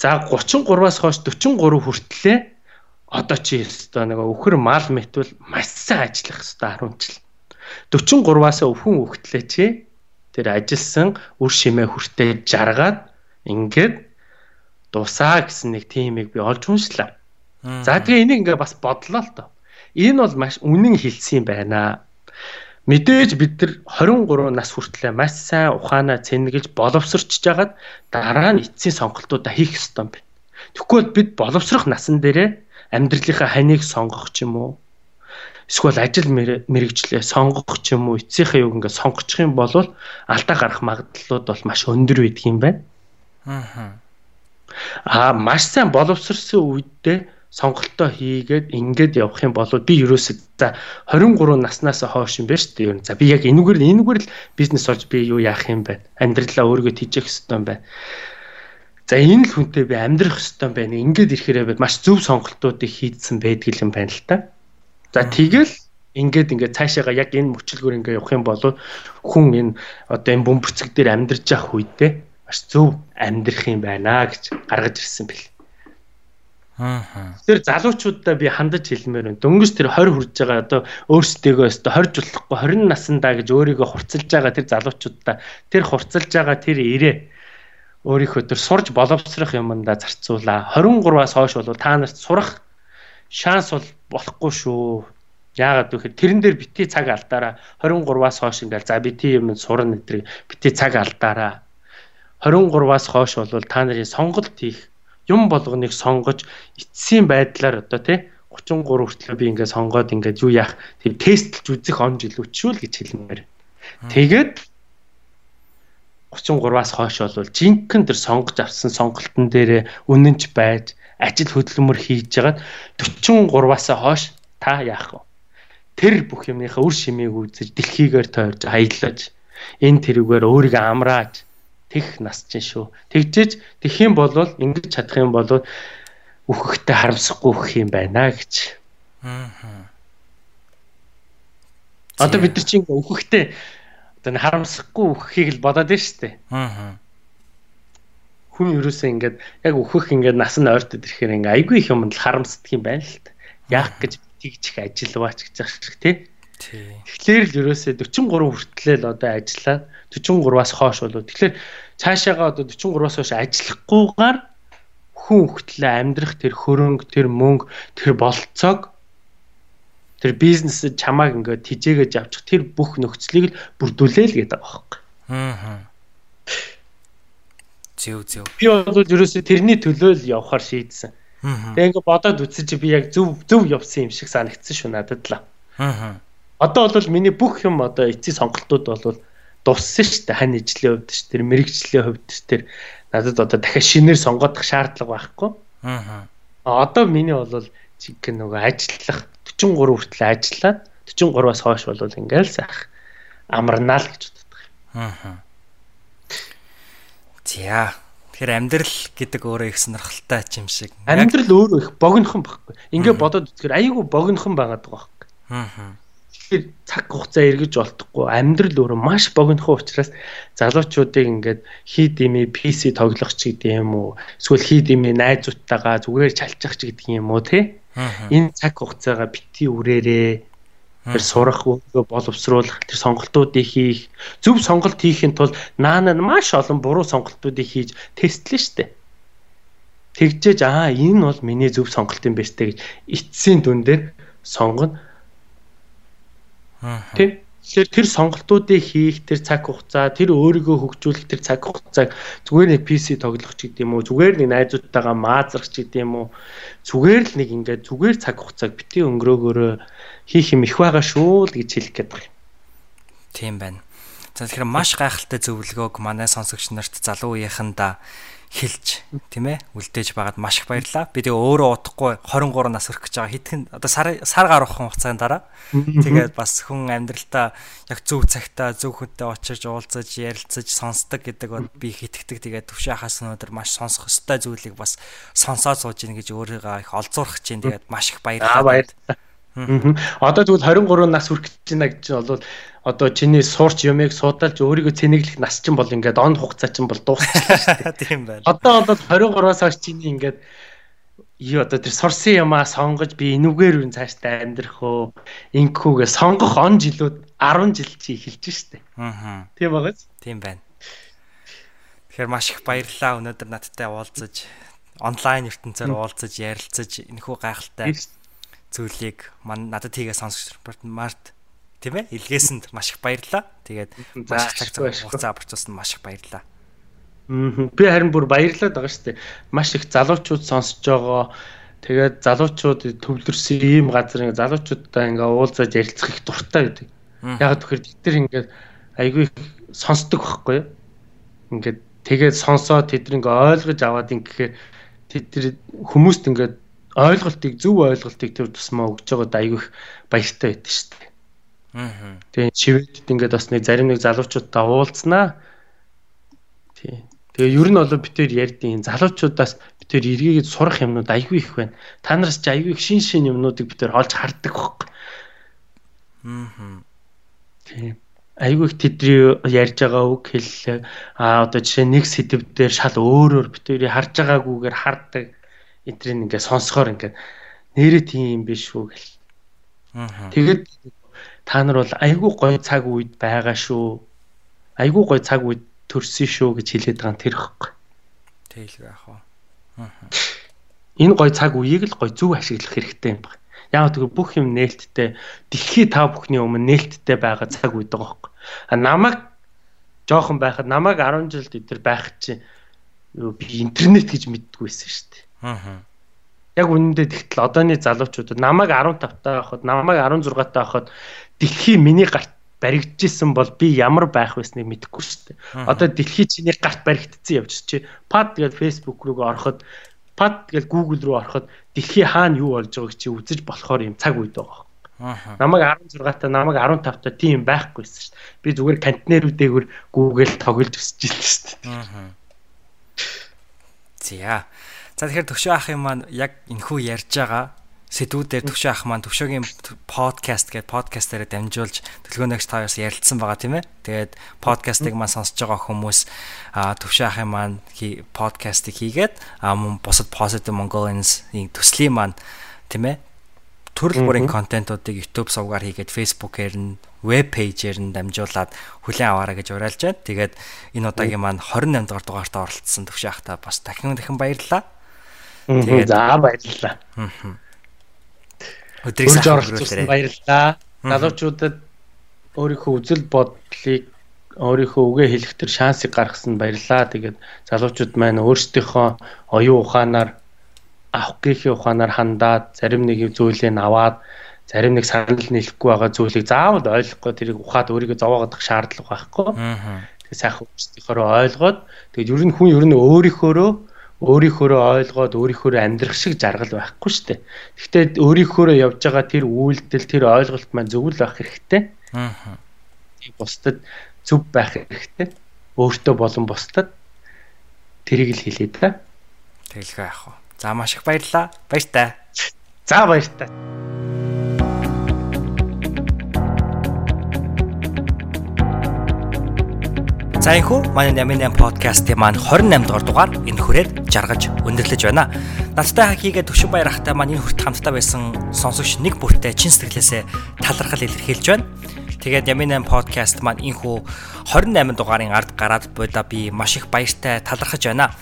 За 33-аас хойш 43 хүртлээр одоо чи өстой нэг өхөр мал мэтвэл маш сайн ажиллах хэрэгтэй 10 жил. 43-аас өвхөн хөхтлээ чи тэр ажилласан үр шимээ хүртээ жаргаад ингээд дусаа гэсэн нэг тиймийг би олж уншлаа. За тэгээ энийг ингээ бас бодлоо л доо. Энэ бол маш үнэн хэлсэн юм байна. Мэдээж бид нар 23 нас хүртлээр маш сайн ухаанаа цэнгэлж боловсрчж жагаад дараа нь эцсийн сонголтуудаа хийх ёстой юм байна. Тэгвэл бид боловсрох насан дээрээ амьдралынхаа ханыг сонгох ч юм уу эсвэл ажил мэрэгчлээ сонгох ч юм уу эцсийнхээ юг ингээ сонгочих юм бол алдаа гарах магадлалууд бол маш өндөр байдаг юм байна. Аа. Аа маш сайн боловсрсон үедээ сонголтоо хийгээд ингээд явах юм бол би ерөөсөө за 23 наснаас хойш юм байна шүү дээ. Ер нь за би яг энэгээр энэгээр л бизнес олж би юу яах юм бэ? Амьдралаа өөрийгөө тижээх хэрэгтэй юм байна. За энэ л хүнтэй би амьдрах юм байна. Ингээд ирэхээрээ маш зөв сонголтуудыг хийдсэн байдаг юм байна л та. За тэгэл ингээд ингээд цаашаага яг энэ мөчлгөр ингээд явах юм бол хүн энэ одоо энэ бөмбөрцөг дээр амьдарч явах үедээ маш зөв амьдрах юм байна гэж гаргаж ирсэн бэл. Аа. Тэр залуучуудаа би хандаж хэлмээр байна. Дөнгөж тэр 20 хүрж байгаа одоо өөрсдөө өстө 20 жуулахгүй 20 наснаа гэж өөрийгөө хурцлж байгаа тэр залуучуудаа тэр хурцлж байгаа тэр ирээ өөрийнхөө тэр сурж боловсрох юмдаа зарцуулаа. 23-аас хойш бол та нарт сурах шанс бол болохгүй шүү. Яагаад вэ гэхээр тэрэн дээр бити цаг алдаараа 23-аас хойш ингээл за бити юм сурна гэдэг бити цаг алдаараа 23-аас хойш бол та нарын сонголт хийх юм болгоныг сонгож эцсийн байдлаар одоо тий 33 хүртэл би ингээд сонгоод ингээд юу яах тийм тестэлж үзэх он жилүүчүүл гэж хэлмээр. Тэгээд 33-аас хойш бол жинхэнэ тэр сонгож авсан сонголтын дээр үнэнч байж ажил хөдөлмөр хийж жагаад 43-аас хойш та яах вэ? Тэр бүх юмныхаа үр шимийг үзэж дэлхийгээр тойрж аялаж энэ тэрүүгээр өөрийгөө амрааж тех нас чинь шүү. Тэгжээж тэх юм бол ингэж чадах юм бол үхэхтэй харамсахгүй өгөх юм байна гэж. Аа. Одоо бид нар чинь үхэхтэй одоо харамсахгүй үхэхийг л бодоод байна шүү дээ. Аа хүн ерөөсөө ингээд яг өөхөх ингээд нас нь ойртод ирэхээр ингээд айгүй их юмд харамсдаг юм байна л та. Яах гэж тэгж их ажилваач гэж ах шиг тий. Тэгэхээр л ерөөсөө 43 хүртлээл одоо ажиллаа 43-аас хойш болоо. Тэгэхээр цаашаага одоо 43-аас хойш ажиллахгүйгээр хүн хөлтлөө амьдрах тэр хөрөнгө, тэр мөнгө, тэр болцоог тэр бизнесд чамааг ингээд тижээгэж авчих тэр бүх нөхцөлийг л бүрдүүлээл гэдэг байгаа байхгүй. Аа Зөө зөө. Би бол ерөөсөө тэрний төлөө л явахаар шийдсэн. Тэгээ ингээ бодоод үзсэн чи би яг зөв зөв явсан юм шиг санагдсан шүү надад л. Аа. Одоо бол миний бүх юм одоо эцсийн сонголтууд бол дуссан шүү дээ. Хань ижлийн хувьд шүү. Тэр мэрэгжлийн хувьд. Тэр надад одоо дахиад шинээр сонгодох шаардлага байхгүй. Аа. Одоо миний бол чиг нөгөө ажиллах 43 хүртэл ажиллаад 43-аас хойш бол ингээл сайх амарнаа л гэж боддог. Аа. За. Тэгэхээр амьдрал гэдэг өөрөө их сонирхолтой юм шиг. Амьдрал өөрөө их богинохон байхгүй. Ингээ бодоод үзэхээр айгүй богинохон байгаад байгаа байхгүй. Аа. Тэгэхээр цаг хугацаа эргэж болтохгүй амьдрал өөрөө маш богинохон учраас залуучуудыг ингээд хий дими PC тоглох ч гэдэг юм уу эсвэл хий дими найзуудтайгаа зүгээр чалчих ч гэдэг юм уу те. Энэ цаг хугацаагаа бити үрээрээ тэр сурах өгөө боловсруулах тэр сонголтуудыг хийх зөв сонголт хийхин тулд наана маш олон буруу сонголтуудыг хийж тестлэн штэ. Тэгжээж аа энэ бол миний зөв сонголт юм байна штэ гэж эцсийн дүн дээр сонгоно. Тийм Тэгэхээр тэр сонголтуудыг хийх тэр цаг хугацаа, тэр өөрийгөө хөгжүүлэх тэр цаг хугацааг зүгээр нэг PC тоглох ч гэдэм үү, зүгээр нэг найзуудтайгаа маазрах ч гэдэм үү, зүгээр л нэг ингээд зүгээр цаг хугацааг бити өнгөрөөгөөрөө хийх юм их байгаа шүү л гэж хэлэх гээд байна. Тийм байна. За тэгэхээр маш гайхалтай зөвлөгөөг манай сонсогч нарт залуу үеийнхэндээ хэлж тийм ээ үлдээж байгаад маш их баярлалаа. Би тэгээ өөрөө удахгүй 23 нас хүрэх гэж байгаа. Хитгэн одоо сар сар гарах хугацаанд дараа. Тэгээд бас хүн амьдралтаа яг зөв цагтаа зөв хүнтэй очиж уулзаж ярилцаж сонсдог гэдэг бол би хитгэдэг. Тэгээд төвшөө хаас өнөөдөр маш сонсох ёстой зүйлийг бас сонсоод сууж ийн гэж өөрийгөө их олзуурах чинь тэгээд маш их баярлалаа. баярлалаа. Одоо тэгвэл 23 нас хүрэх гэж байна гэж бол одоо чиний суурч юмыг суудалж өөрийгөө цэнэглэх нас чинь бол ингээд он хугацаа чинь бол дуусчихлаа шүү дээ. Тийм байна. Одоо бол 23-аас хойш чиний ингээд юу одоо тэр сурсан юмаа сонгож би энүүгээр үн цааштай амьдрах уу инкүүгээ сонгох он жилүүд 10 жил чи эхэлж штэ. Аа. Тийм багаз. Тийм байна. Тэгэхээр маш их баярлалаа өнөөдөр надтай уулзаж онлайн ертөнцөөр уулзаж ярилцаж энэхүү гайхалтай зүйлийг мань надад тийгээ сонсож март тийм ээ илгээсэнд маш их баярлалаа. Тэгээд маш их цаг хугацаа авчирсан маш их баярлалаа. Би харин бүр баярлаад байгаа шүү дээ. Маш их залуучууд сонсож байгаа. Тэгээд залуучууд төвлөрсөн ийм газар ингээ залуучуудтай ингээ уулзаж ярилцах их дуртай гэдэг. Яг тэгэхээр тэд ингээд айгүй сонсдог байхгүй юу? Ингээд тэгээд сонсоод тэд ингээ ойлгож аваад ингэхээр тэд хүмүүст ингээд ойлголтыг зөв ойлголтыг тэр тусмаа өгж байгаад айгүйх баяртай байдаг шүү дээ. Тэгээ чивэдэд ингээд бас нэг зарим нэг залуучуудтай уулзнаа. Тий. Тэгээ ер нь бол битээр ярьдیں۔ Залуучуудаас битээр эргээд сурах юмнууд айгүй их байна. Та нараас ч айгүй их шин шин юмнуудыг битээр олж хардаг байхгүй. Аа. Тий. Айгүй их тэдний ярьж байгаа үг хэллээ. Аа одоо жишээ нэг сэдв дээр шал өөрөөр битээр харж байгаагүйгээр хардаг эдрийг ингээ сонсохоор ингээ нэрээ тийм юм биш үү гэл. Аа. Тэгээд та нар бол айгүй гоё цаг үед байгаа шүү. Айгүй гоё цаг үед төрсөн шүү гэж хэлээд байгаа тэр ихгүй. Тэйлгүй яах вэ? Энэ гоё цаг үеийг л гоё зөв ашиглах хэрэгтэй юм байна. Яг тэгэхээр бүх юм нээлттэй дэлхий та бүхний өмнө нээлттэй байгаа цаг үед байгаа байхгүй. А намайг жоохон байхад намайг 10 жилд өдр байх чинь би интернет гэж мэддэггүйсэн шүү дээ. Аа. Яг үнэндээ тэгтэл одооны залуучуудад намайг 15 таа байхад, намайг 16 таа байхад дэлхий миний гарт баригдажсэн бол би ямар байх байсныг мэдэхгүй шүү дээ. Одоо дэлхий чиний гарт баригдсан явж чи пад тэгээд фэйсбુક руу ороход пад гэж Google руу ороход дэлхий хаана юу болж байгааг чи үзэж болохоор юм цаг үед байгаа. Намайг 16 та намайг 15 та тийм байхгүйсэн шүү дээ. Би зүгээр контейнерүүдээгүүр Google тоглож өсөж илсэн шүү дээ. За. За тэгэхээр төвшөө ах юм маань яг энхүү ярьж байгаа сэдвүүдээр төвшөө ах маань төвшөөгийн подкаст гэдэг подкастаараа дамжуулж төлгөөнөгч тааас ярилцсан байгаа тийм ээ. Тэгээд подкастыг маань сонсож байгаа хүмүүс төвшөө ахын маань подкастыг хийгээд мөн бусад positive Mongolians-ийн төслийн маань тийм ээ төрөл бүрийн контентуудыг YouTube сувгаар хийгээд Facebook-ээр нь веб пэйжээр нь дамжуулаад хүлээн аваарай гэж уриалж байна. Тэгээд энэ удаагийн маань 28 дугаар дугаартаа оролцсон төвшөө ахта бас дахин дахин баярлалаа. Тэгээд за баярлалаа. Өдрийг сайн өнгөрүүлээрэй. Баярлалаа. Залуучуудад өөрийнхөө үзэл бодлыг өөрийнхөө үгээ хэлэх төр шансыг гаргасан баярлалаа. Тэгээд залуучууд маань өөрсдийнхөө оюун ухаанаар авах гэхийн ухаанаар хандаад зарим нэг зүйлийг аваад зарим нэг санал нийлэхгүй байгаа зүйлийг заавал ойлгохгүй тэрийг ухаад өөрийгөө зовоогдох шаардлага байхгүй. Тэгээ сайхан өөрсдийнхөө ойлгоод тэгээд ер нь хүн ер нь өөрийнхөөрөө өөрийнхөөрөө ойлгоод өөрийнхөөрөө амьдрах шиг жаргал байхгүй шүү дээ. Гэхдээ өөрийнхөөрөө явж байгаа тэр үйлдэл тэр ойлголт маань зөв л байх хэрэгтэй. Аа. Бусдад зөв байх хэрэгтэй. Өөртөө болон бусдад тэрийг л хэлээ да. Тэгэлгүй яах вэ? За маш их баярлалаа. Баяр таа. За баяр таа. За энхүү манай 88 подкастын маань 28 дугаар дугаар энэ хүрээд жаргаж өндөрлөж байна. Надтай хакигээ төвшин баяр ахтай маань энэ хүрт хамтдаа байсан сонсогч нэг бүртээ чин сэтгэлээсээ талархал илэрхийлж байна. Тэгээд Ямин 8 подкаст маань энхүү 28 дугаарын ард гараад буйда би маш их баяртай талархаж байна.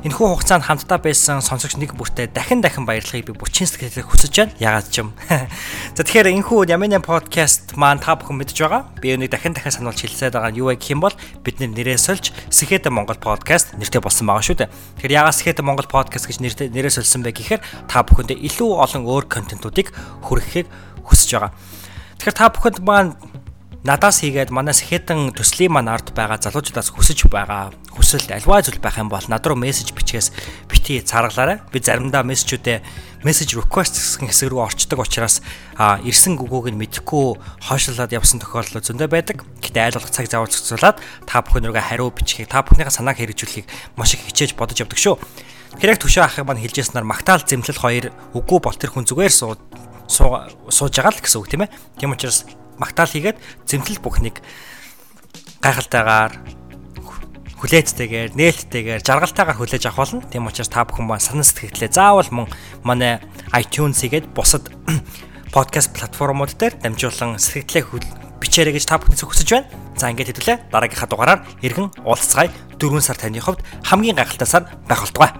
Энэхүү хугацаанд хамтдаа байсан сонсогч нэг бүртээ дахин дахин баярлахыг би бүчин сэтгэлээр хүсэж байна. Ягаад ч юм. За тэгэхээр энэхүү Ямин подкаст маань та бүхэн мэдж байгаа. Би өнийг дахин дахин сануулж хэлсээд байгаа нь юу вэ гэх юм бол бидний нэрээ сольж Сэхэдэ Монгол подкаст нэртэй болсон байгаа шүү дээ. Тэгэхээр ягаад Сэхэдэ Монгол подкаст гэж нэртэй нэрээ сольсон бэ гэхээр та бүхэндээ илүү олон өөр контентуудыг хүргэхийг хүсэж байгаа. Тэгэхээр та бүхэнд маань надаас хийгээд манай сэхэтэн төслийн маань ард байгаа залуучуудаас хүсэж байгаа хүсэлт альва зүйл байх юм бол над руу мессеж бичгээс бити царгалаарай. Би заримдаа мессежүүдээ мессеж request гэсэн хэсэг рүү орчдөг учраас а ирсэн гүгөөг нь мэдэхгүй хойшлуулад явсан тохиолдол зөндөө байдаг. Гэтэ айлгах цаг зав зохицуулаад та бүхэн рүүгээ хариу бичихийг та бүхнийхээ санааг хэрэгжүүлэхийг маш их хичээж бодож явдаг шүү. Хэрэг төшөө ахыг маань хэлжсэнаар магтаал зэмлэл хоёр үгүй бол тэр хүн зүгээр суу сууж байгаа л гэсэн үг тийм ээ. Тийм учраас магтаал хийгээд зэмлэл бүхнийг гайхалтайгаар хүлээцтэйгээр, нээлттэйгээр, жаргалтайгаар хүлээж авах болно. Тийм учраас та бүхэн маань санаа сэтгэлдээ заавал мөн манай iTunes-ийгээд бусад подкаст платформуд дээр дамжуулан сэтгэлдээ бичээрэй гэж та бүхнээс хүсэж байна. За ингээд хэвлээ дараагийнхаа дугаараар иргэн уулзцай 4 сар таны хувьд хамгийн гайхалтай сар байх болтугай.